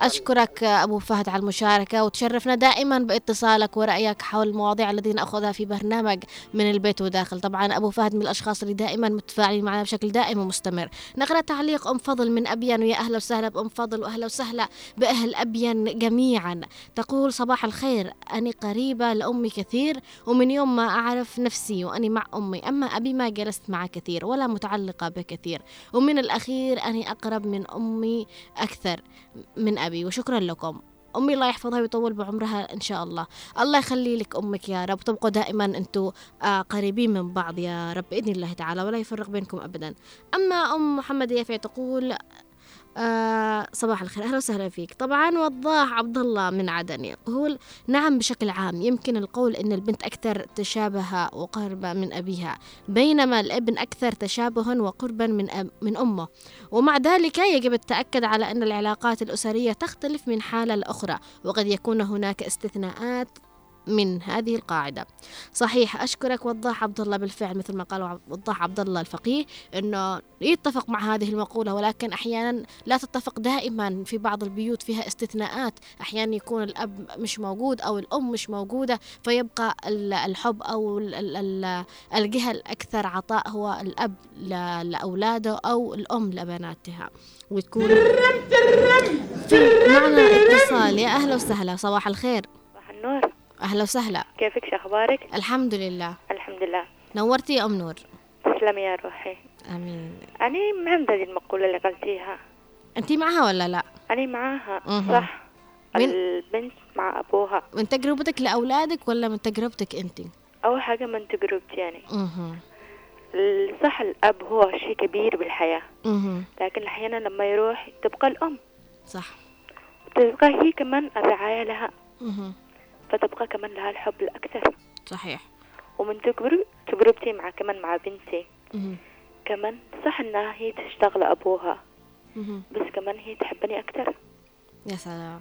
S1: أشكرك أبو فهد على المشاركة وتشرفنا دائما بإتصالك ورأيك حول المواضيع التي نأخذها في برنامج من البيت وداخل. طبعا أبو فهد من الأشخاص اللي دائما متفاعلين معنا بشكل دائم ومستمر. نقرأ تعليق أم فضل من أبين ويا أهلا وسهلا بأم فضل وأهلا وسهلا بأهل أبين جميعا. تقول صباح الخير أني قريبة لأمي كثير ومن يوم ما أعرف نفسي وأني مع أمي. أما أبي ما جلست معه كثير ولا متعلقة به كثير ومن الأخير أني أقرب من أمي أكثر من أبي وشكرا لكم. أمي الله يحفظها ويطول بعمرها إن شاء الله. الله يخلي لك أمك يا رب. تبقوا دائما أنتوا آه قريبين من بعض يا رب بإذن الله تعالى ولا يفرق بينكم أبدا. أما أم محمد يافع تقول آه صباح الخير أهلا وسهلا فيك. طبعا وضاح عبد الله من عدن يقول نعم بشكل عام يمكن القول إن البنت أكثر تشابه وقربة من أبيها بينما الابن أكثر تشابها وقربا من من أمه. ومع ذلك يجب التأكد على أن العلاقات الأسرية تختلف من حالة لأخرى وقد يكون هناك استثناءات من هذه القاعدة. صحيح أشكرك وضاح عبد الله بالفعل مثل ما قال وضاح عبد الله الفقيه أنه يتفق مع هذه المقولة ولكن أحيانا لا تتفق دائما في بعض البيوت فيها استثناءات. أحيانا يكون الأب مش موجود أو الأم مش موجودة فيبقى ال- الحب أو ال- ال- ال- الجهة الأكثر عطاء هو الأب لأولاده أو الأم لبناتها. وتكون في معنا اتصال. يا أهلا وسهلا صباح الخير.
S14: صباح النور.
S1: أهلا وسهلا.
S14: كيفك شو أخبارك؟
S1: الحمد لله.
S14: الحمد لله.
S1: نورتي يا أم نور.
S14: تسلمي يا روحي.
S1: آمين.
S14: أنا ما عندي هذه المقولة اللي قلتيها.
S1: أنت معها ولا لا؟
S14: أنا معاها. صح.
S1: من-
S14: البنت مع أبوها.
S1: من تجربتك لأولادك ولا من تجربتك أنت؟
S14: أول حاجة من تجربتي يعني.
S1: مهم.
S14: صح الأب هو شيء كبير بالحياة.
S1: مهم.
S14: لكن أحيانا لما يروح تبقى الأم.
S1: صح.
S14: تبقى هي كمان الرعاية لها.
S1: مهم.
S14: فتبقى كمان لها الحب الأكثر.
S1: صحيح.
S14: ومن تجربتي مع كمان مع بنتي. كمان صح إنها هي تشتغل أبوها. بس كمان هي تحبني أكثر.
S1: يا سلام.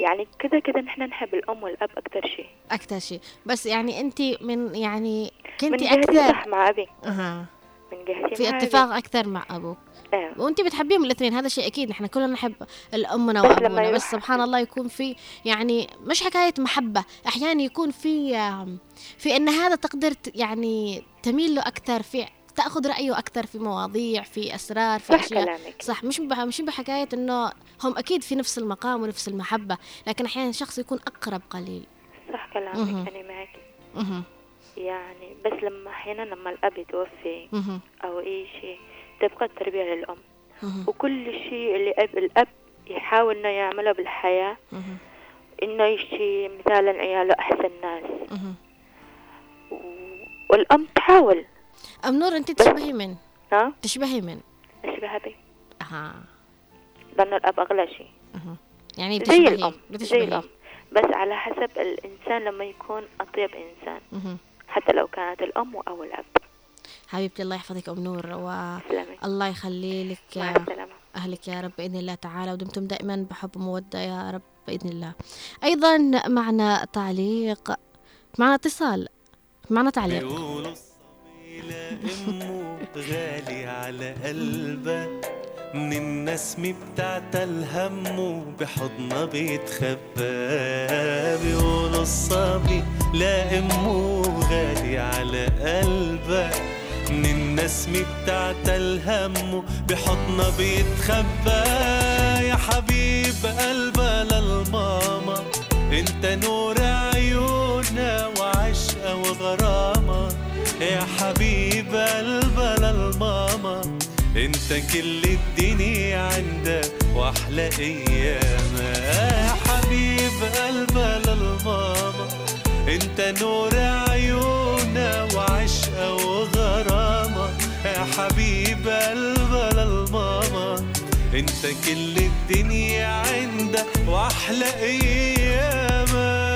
S14: يعني كده كده نحن نحب الأم والأب أكثر شيء.
S1: أكثر شيء. بس يعني أنت من يعني أكثر
S14: صح مع أبي.
S1: أها.
S14: من جهتي
S1: في اتفاق أكثر مع أبوك
S14: أبي.
S1: وانت بتحبيهم الاثنين هذا شيء أكيد نحن كلنا نحب الأمنا
S14: بس وأبونا
S1: بس سبحان الله يكون في يعني مش حكاية محبة أحيانا يكون في في إن هذا تقدر يعني تميل له أكثر في تأخذ رأيه أكثر في مواضيع في أسرار في
S14: صح
S1: أشياء
S14: كلامك.
S1: صح مش بح مش بحكاية إنه هم أكيد في نفس المقام ونفس المحبة لكن أحيانا شخص يكون أقرب قليل
S14: صح كلامك. أنا معك. يعني بس لما أحيانا لما الأب يتوفي. أو أي شيء تبقى التربية للأم.
S1: مهم.
S14: وكل شيء اللي أب الأب يحاول إنه يعمله بالحياة
S1: مهم.
S14: إنه يشي مثالا عياله أحسن ناس.
S1: مهم.
S14: والأم تحاول.
S1: أم نور أنت تشبهي من؟
S14: ها؟
S1: تشبهي من؟
S14: أشبه أبي
S1: أها.
S14: لأن الأب أغلى شيء.
S1: يعني
S14: زي الأم. زي الأم. بس على حسب الإنسان لما يكون أطيب إنسان.
S1: مهم.
S14: حتى لو كانت الأم أو الأب.
S1: حبيبتي الله يحفظك أم نور والله يخلي لك أهلك يا رب بإذن الله تعالى ودمتم دائما بحب وموده يا رب بإذن الله. أيضا معنا تعليق معنا اتصال معنا تعليق.
S3: بيقولوا الصبي لأمه غالي على قلبه من النسم بتاعت الهم بحضنه بيتخبى. بيقولوا الصبي لا امه غالي على قلبه. من النسم بتاعت الهم بحضنه بيتخبى. يا حبيب قلبها للماما انت نور عيونها وعشقة وغرامة. يا حبيب قلبها للماما انت كل الدنيا عندك واحلى ايامها يا حبيب قلبها للماما انت نور عيونها وعشقة وغرامة. يا حبيب قلبها للماما. انت كل الدنيا عندك وأحلى ايامها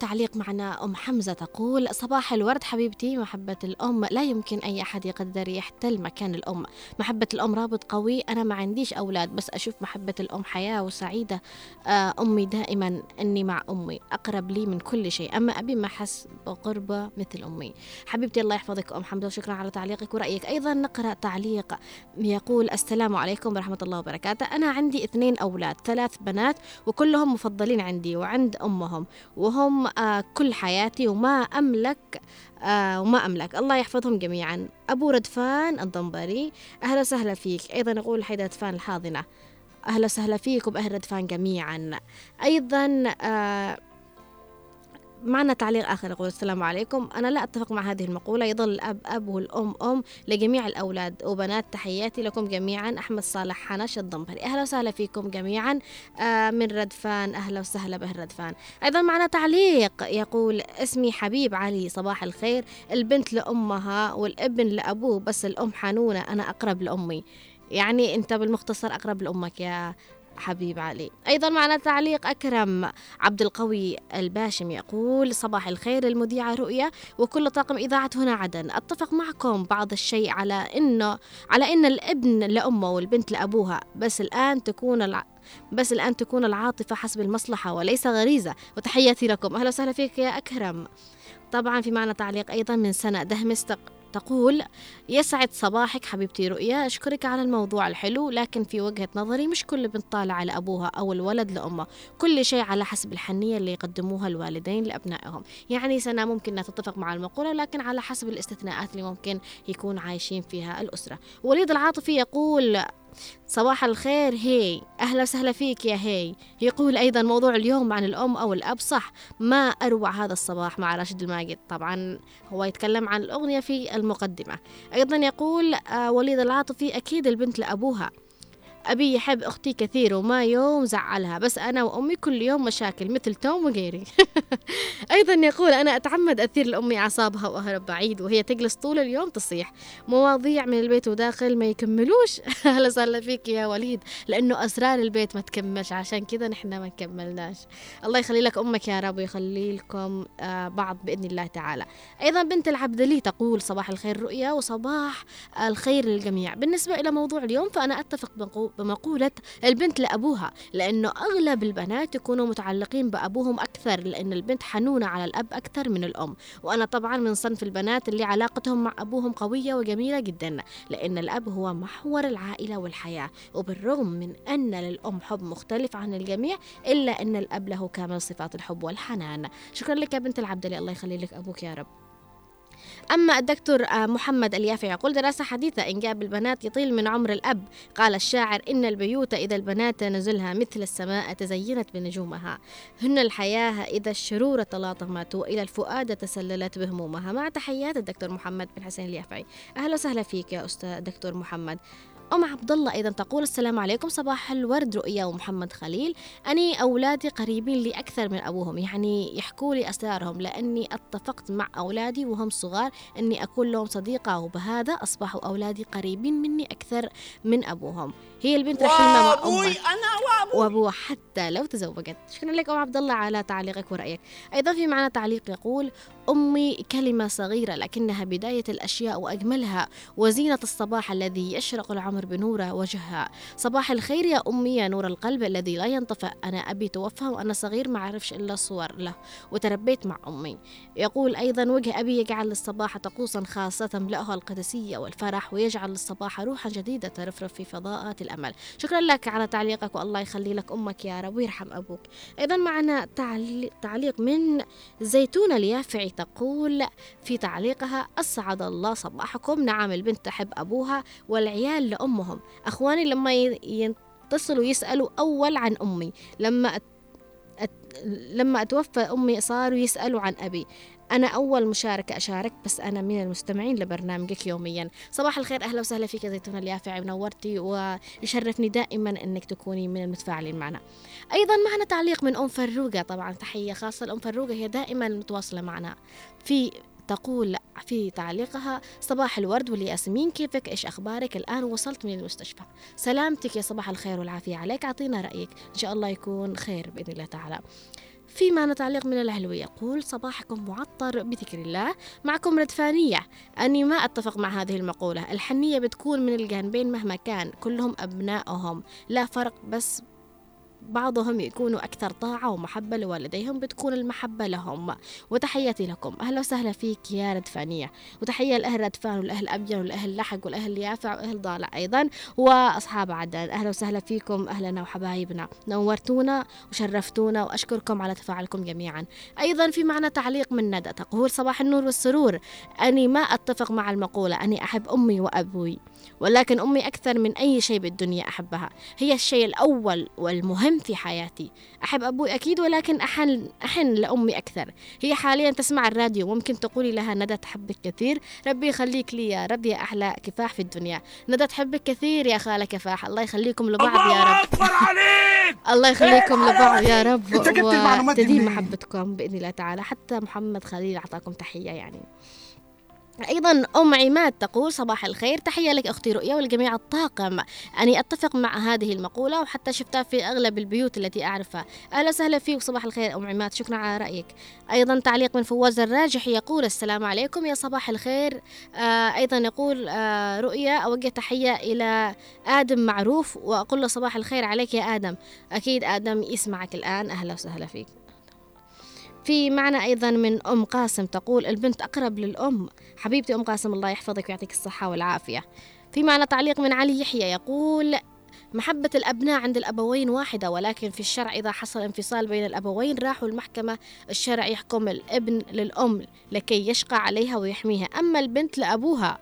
S1: تعليق معنا. أم حمزة تقول صباح الورد حبيبتي. محبة الأم. لا يمكن أي أحد يقدر يحتل مكان الأم. محبة الأم رابط قوي. أنا ما عنديش أولاد بس أشوف محبة الأم حياة وسعيدة. آه، أمي دائما أني مع أمي. أقرب لي من كل شيء. أما أبي ما حس بقربة مثل أمي. حبيبتي الله يحفظك. أم حمزة وشكرا على تعليقك ورأيك. أيضا نقرأ تعليق يقول السلام عليكم ورحمة الله وبركاته. أنا عندي اثنين أولاد ثلاث بنات وكلهم مفضلين عندي وعند أمهم. وهم كل حياتي وما أملك آه وما أملك. الله يحفظهم جميعا. أبو ردفان الضنبري أهلا وسهلا فيك. أيضا أقول حيدة ردفان الحاضنة. أهلا وسهلا فيك وبأهل ردفان جميعا. أيضا آه معنا تعليق آخر يقول السلام عليكم. أنا لا أتفق مع هذه المقولة. يظل الأب أب والأم أم لجميع الأولاد وبنات. تحياتي لكم جميعا. أحمد صالح حنش الضمبري. أهلا وسهلا فيكم جميعا. آه من ردفان. أهلا وسهلا به ردفان. أيضا معنا تعليق. يقول اسمي حبيب علي. صباح الخير. البنت لأمها والابن لأبوه. بس الأم حنونة. أنا أقرب لأمي. يعني أنت بالمختصر أقرب لأمك يا حبيب علي. أيضا معنا تعليق أكرم عبد القوي الباشم يقول صباح الخير المذيعة رؤية وكل طاقم إذاعة هنا عدن. أتفق معكم بعض الشيء على إنه على إن الابن لأمه والبنت لأبوها بس الآن تكون الع... بس الآن تكون العاطفة حسب المصلحة وليس غريزة. وتحياتي لكم. أهلا وسهلا فيك يا أكرم. طبعا في معنا تعليق أيضا من سنة دهمس تق... تقول يسعد صباحك حبيبتي رؤيا أشكرك على الموضوع الحلو لكن في وجهة نظري مش كل بنت طالع على أبوها أو الولد لأمه كل شيء على حسب الحنية اللي يقدموها الوالدين لأبنائهم. يعني سنة ممكن أنها تتفق مع المقولة لكن على حسب الاستثناءات اللي ممكن يكون عايشين فيها الأسرة. وليد العاطفي يقول صباح الخير هي. أهلا وسهلا فيك يا هي. يقول أيضا موضوع اليوم عن الأم أو الأب. صح ما أروع هذا الصباح مع راشد الماجد. طبعا هو يتكلم عن الأغنية في المقدمة. أيضا يقول آه وليد العاطفي أكيد البنت لأبوها. أبي يحب أختي كثير وما يوم زعلها بس أنا وأمي كل يوم مشاكل مثل توم وغيري. أيضا يقول أنا أتعمد أثير لأمي أعصابها وأهرب بعيد وهي تجلس طول اليوم تصيح. مواضيع من البيت وداخل ما يكملوش. أهلا وسهلا فيك يا وليد لأنه أسرار البيت ما تكملش عشان كذا نحن ما كملناش. الله يخلي لك أمك يا رب ويخلي لكم آه، بعض بإذن الله تعالى. أيضا بنت العبدلي تقول صباح الخير رؤيا وصباح الخير للجميع. بالنسبة إلى موضوع اليوم فأنا أتفق بمقولة البنت لأبوها لأنه أغلب البنات يكونوا متعلقين بأبوهم أكثر لأن البنت حنونة على الأب أكثر من الأم. وأنا طبعا من صنف البنات اللي علاقتهم مع أبوهم قوية وجميلة جدا لأن الأب هو محور العائلة والحياة. وبالرغم من أن للأم حب مختلف عن الجميع إلا أن الأب له كامل صفات الحب والحنان. شكرا لك يا بنت العبدلي الله يخلي لك أبوك يا رب. أما الدكتور آه، محمد اليافع يقول دراسة حديثة إنجاب البنات يطيل من عمر الأب. قال الشاعر إن البيوت إذا البنات نزلها مثل السماء تزينت بنجومها. هن الحياة إذا الشرور تلاطمت وإلى الفؤاد تسللت بهمومها. مع تحيات الدكتور محمد بن حسين اليافعي. أهلا وسهلا فيك يا أستاذ دكتور محمد. أم عبد الله أيضا تقول السلام عليكم صباح الورد رؤيا ومحمد خليل. أني أولادي قريبين لي أكثر من أبوهم يعني يحكوا لي أسرارهم لأني اتفقت مع أولادي وهم صغار أني أكون لهم صديقة وبهذا أصبحوا أولادي قريبين مني أكثر من أبوهم. هي البنت رحيمة مع
S15: وأبوي
S1: أمها
S15: أنا وأبوي.
S1: وأبوها حتى لو تزوجت. شكرا لك أم عبد الله على تعليقك ورأيك. أيضا في معنا تعليق يقول أمي كلمة صغيرة لكنها بداية الأشياء وأجملها وزينة الصباح الذي يشرق العمر بنور وجهها. صباح الخير يا أمي يا نور القلب الذي لا ينطفئ. أنا أبي توفى وأنا صغير ما أعرفش إلا صور له وتربيت مع أمي. يقول أيضا وجه أبي يجعل للصباح طقوسا خاصة تملأها القدسية والفرح ويجعل للصباح روحا جديدة ترفرف في فضاءات الأمل. شكرا لك على تعليقك والله يخلي لك أمك يا رب ويرحم أبوك. أيضا معنا تعليق, من زيتونة اليافعي تقول في تعليقها أسعد الله صباحكم. نعم البنت تحب أبوها والعيال لأمهم أخواني لما يتصلوا يسألوا أول عن أمي. لما أت... لما أتوفى أمي صاروا يسألوا عن أبي. أنا أول مشاركة أشارك بس أنا من المستمعين لبرنامجك يوميا. صباح الخير أهلا وسهلا فيك زيتونة اليافعي منورتي ويشرفني دائما أنك تكوني من المتفاعلين معنا. أيضا معنا تعليق من أم فروقة طبعا تحية خاصة. لأم فروقة هي دائما متواصلة معنا في تقول في تعليقها صباح الورد والياسمين كيفك؟ إيش أخبارك؟ الآن وصلت من المستشفى. سلامتك يا صباح الخير والعافية عليك أعطينا رأيك. إن شاء الله يكون خير بإذن الله تعالى. في معنا تعليق من العلوي يقول صباحكم معطر بذكر الله. معكم ردفانية. أني ما أتفق مع هذه المقولة. الحنية بتكون من الجانبين مهما كان. كلهم أبنائهم لا فرق بس بعضهم يكونوا أكثر طاعة ومحبة لوالديهم بتكون المحبة لهم. وتحياتي لكم. أهلا وسهلا فيك يا ردفانية. وتحية لأهل ردفان والأهل أبين والأهل لحق والأهل يافع وأهل ضالع أيضا وأصحاب عدن. أهلا وسهلا فيكم أهلنا وحبايبنا. نورتونا وشرفتونا وأشكركم على تفاعلكم جميعا. أيضا في معنا تعليق من ندى تقول صباح النور والسرور. أني ما أتفق مع المقولة. أني أحب أمي وأبوي. ولكن أمي أكثر من أي شيء بالدنيا أحبها. هي الشيء الأول والمهم في حياتي. أحب أبوي أكيد ولكن أحن, أحن لأمي أكثر. هي حاليا تسمع الراديو ممكن تقولي لها ندى تحبك كثير. ربي يخليك لي يا رب يا أحلى كفاح في الدنيا. ندى تحبك كثير يا خالة كفاح. الله يخليكم لبعض يا رب.
S15: عليك!
S1: الله يخليكم لبعض يا رب.
S15: المعلومات دي
S1: وتديم؟ محبتكم بإذن الله تعالى. حتى محمد خليل أعطاكم تحية يعني. أيضا أم عماد تقول صباح الخير تحية لك أختي رؤيا ولجميع الطاقم. أني أتفق مع هذه المقولة وحتى شفتها في أغلب البيوت التي أعرفها. أهلا وسهلا فيك صباح الخير أم عماد. شكرا على رأيك. أيضا تعليق من فواز الراجح يقول السلام عليكم يا صباح الخير. آه أيضا يقول آه رؤيا أوجه تحية إلى آدم معروف وأقول له صباح الخير عليك يا آدم. أكيد آدم يسمعك الآن. أهلا وسهلا فيك. في معنا أيضا من أم قاسم. تقول البنت أقرب للأم. حبيبتي أم قاسم الله يحفظك ويعطيك الصحة والعافية. في معنا تعليق من علي يحيى يقول محبة الأبناء عند الأبوين واحدة ولكن في الشرع إذا حصل انفصال بين الأبوين راحوا المحكمة. الشرع يحكم الابن للأم لكي يشقى عليها ويحميها. أما البنت لأبوها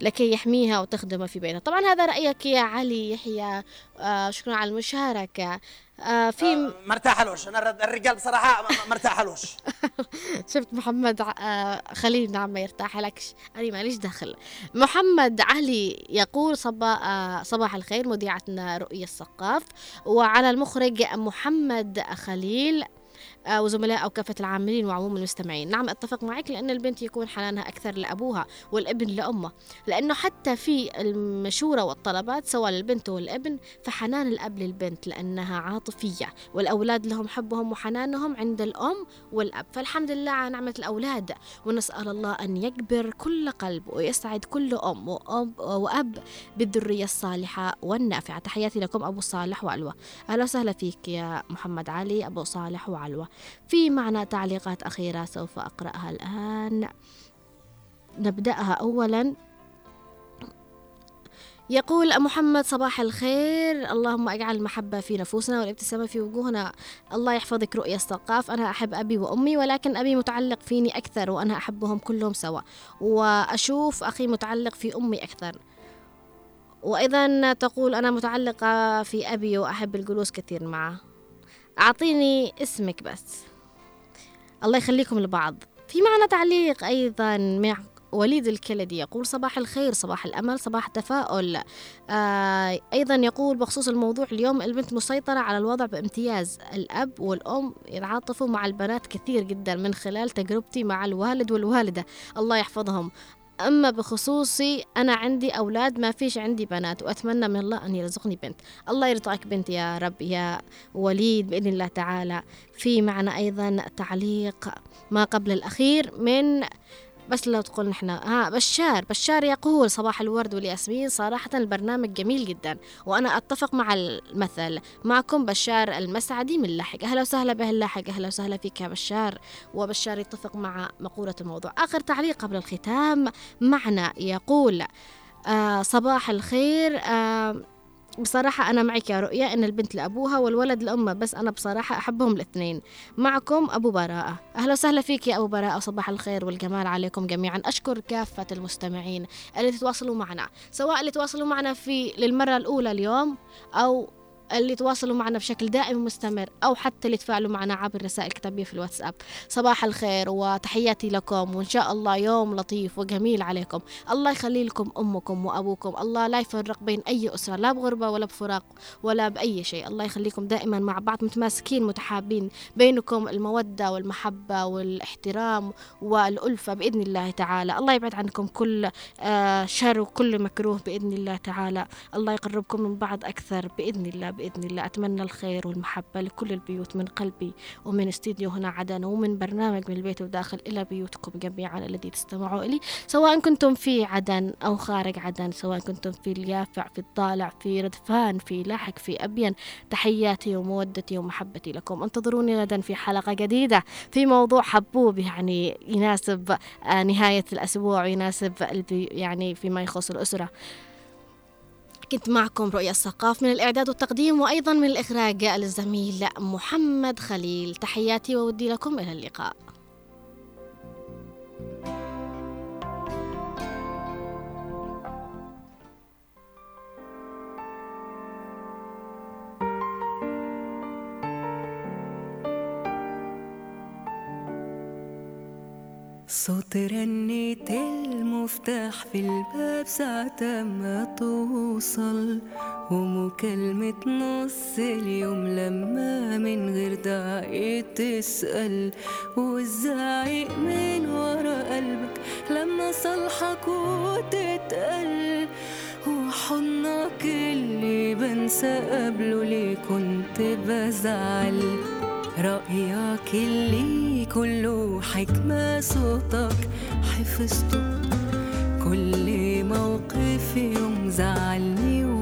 S1: لكي يحميها وتخدمها في بيتها طبعا هذا رأيك يا علي يحيى. آه شكرا على المشاركة. آه في
S2: مرتاح الوش. أنا الر- الرجال بصراحة مرتاح الوش.
S1: شفت محمد آه خليل نعم ما يرتاح لكش أنا ماليش دخل. محمد علي يقول صبا آه صباح الخير مذيعتنا رؤية السقاف. وعلى المخرج محمد خليل. آه، وزملاء أو كافة العاملين وعموم المستمعين. نعم أتفق معك لأن البنت يكون حنانها أكثر لأبوها والابن لأمه. لأنه حتى في المشورة والطلبات سواء للبنت والابن فحنان الأب للبنت لأنها عاطفية والأولاد لهم حبهم وحنانهم عند الأم والأب. فالحمد لله على نعمة الأولاد ونسأل الله أن يكبر كل قلب ويسعد كل أم وأب, وأب بالذرية الصالحة والنافعة. تحياتي لكم أبو صالح وعلوة أهلا وسهلا فيك يا محمد علي أبو صالح وعلوة في معنا تعليقات أخيرة سوف أقرأها الآن. نبدأها أولا. يقول محمد صباح الخير. اللهم اجعل المحبة في نفوسنا والابتسامة في وجوهنا. الله يحفظك رؤية الثقاف أنا أحب أبي وأمي ولكن أبي متعلق فيني أكثر وأنا أحبهم كلهم سوا. وأشوف أخي متعلق في أمي أكثر. وأيضا تقول أنا متعلقة في أبي وأحب الجلوس كثير معه. أعطيني اسمك بس. الله يخليكم لبعض. في معنا تعليق أيضا مع وليد الكلدي يقول صباح الخير صباح الأمل صباح التفاؤل. آه أيضا يقول بخصوص الموضوع اليوم البنت مسيطرة على الوضع بامتياز. الأب والأم يتعاطفوا مع البنات كثير جدا من خلال تجربتي مع الوالد والوالدة. الله يحفظهم. أما بخصوصي أنا عندي أولاد ما فيش عندي بنات وأتمنى من الله أن يرزقني بنت. الله يرزقك بنت يا رب يا وليد بإذن الله تعالى. في معنا أيضا تعليق ما قبل الأخير من بس لو تقول نحن. ها بشار بشار يقول صباح الورد والياسمين. صراحة البرنامج جميل جدا وأنا أتفق مع المثل معكم بشار المسعدي من لاحق. أهلا وسهلا به اللاحق. أهلا وسهلا فيك يا بشار. وبشار يتفق مع مقولة الموضوع. آخر تعليق قبل الختام معنا يقول آه صباح الخير آه بصراحة أنا معك يا رؤية إن البنت لأبوها والولد لأمه بس أنا بصراحة أحبهم الاثنين. معكم أبو براءة. أهلا وسهلا فيك يا أبو براءة وصباح الخير والجمال عليكم جميعا. أشكر كافة المستمعين اللي تتواصلوا معنا سواء اللي تواصلوا معنا في للمرة الأولى اليوم أو اللي تواصلوا معنا بشكل دائم ومستمر أو حتى اللي تفاعلوا معنا عبر رسائل كتابية في الواتساب. صباح الخير وتحياتي لكم وإن شاء الله يوم لطيف وجميل عليكم. الله يخلي لكم أمكم وأبوكم. الله لا يفرق بين أي أسرة لا بغربة ولا بفراق ولا بأي شيء. الله يخليكم دائما مع بعض متماسكين متحابين بينكم المودة والمحبة والاحترام والألفة بإذن الله تعالى. الله يبعد عنكم كل آه، شر وكل مكروه بإذن الله تعالى. الله يقربكم من بعض أكثر بإذن الله. بإذن الله. أتمنى الخير والمحبة لكل البيوت من قلبي ومن استديو هنا عدن ومن برنامج من البيت وداخل إلى بيوتكم جميعا الذي تستمعوا إلي سواء كنتم في عدن أو خارج عدن سواء كنتم في اليافع في الطالع في ردفان في لاحق في أبين تحياتي ومودتي ومحبتي لكم. انتظروني غدا في حلقة جديدة في موضوع حبوب يعني يناسب آه، نهاية الأسبوع ويناسب يعني فيما يخص الأسرة. كنت معكم رؤيا الثقاف من الإعداد والتقديم وأيضا من الإخراج الزميل محمد خليل. تحياتي وودي لكم إلى اللقاء.
S16: صوت رنة المفتاح في الباب ساعة ما توصل ومكالمة نص اليوم لما من غير داعي تسأل والزعيق من ورا قلبك لما صالحك وتتقل. وحضنك اللي بنسى قبله ليه كنت بزعل. رأيك اللي كله حكمة صوتك. حفظته كل موقف يوم زعلني وبعدين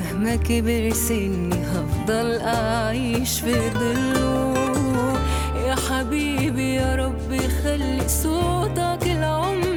S16: مهما كبر سني هفضل أعيش في ظله يا حبيبي يا رب خلي صوتك العمر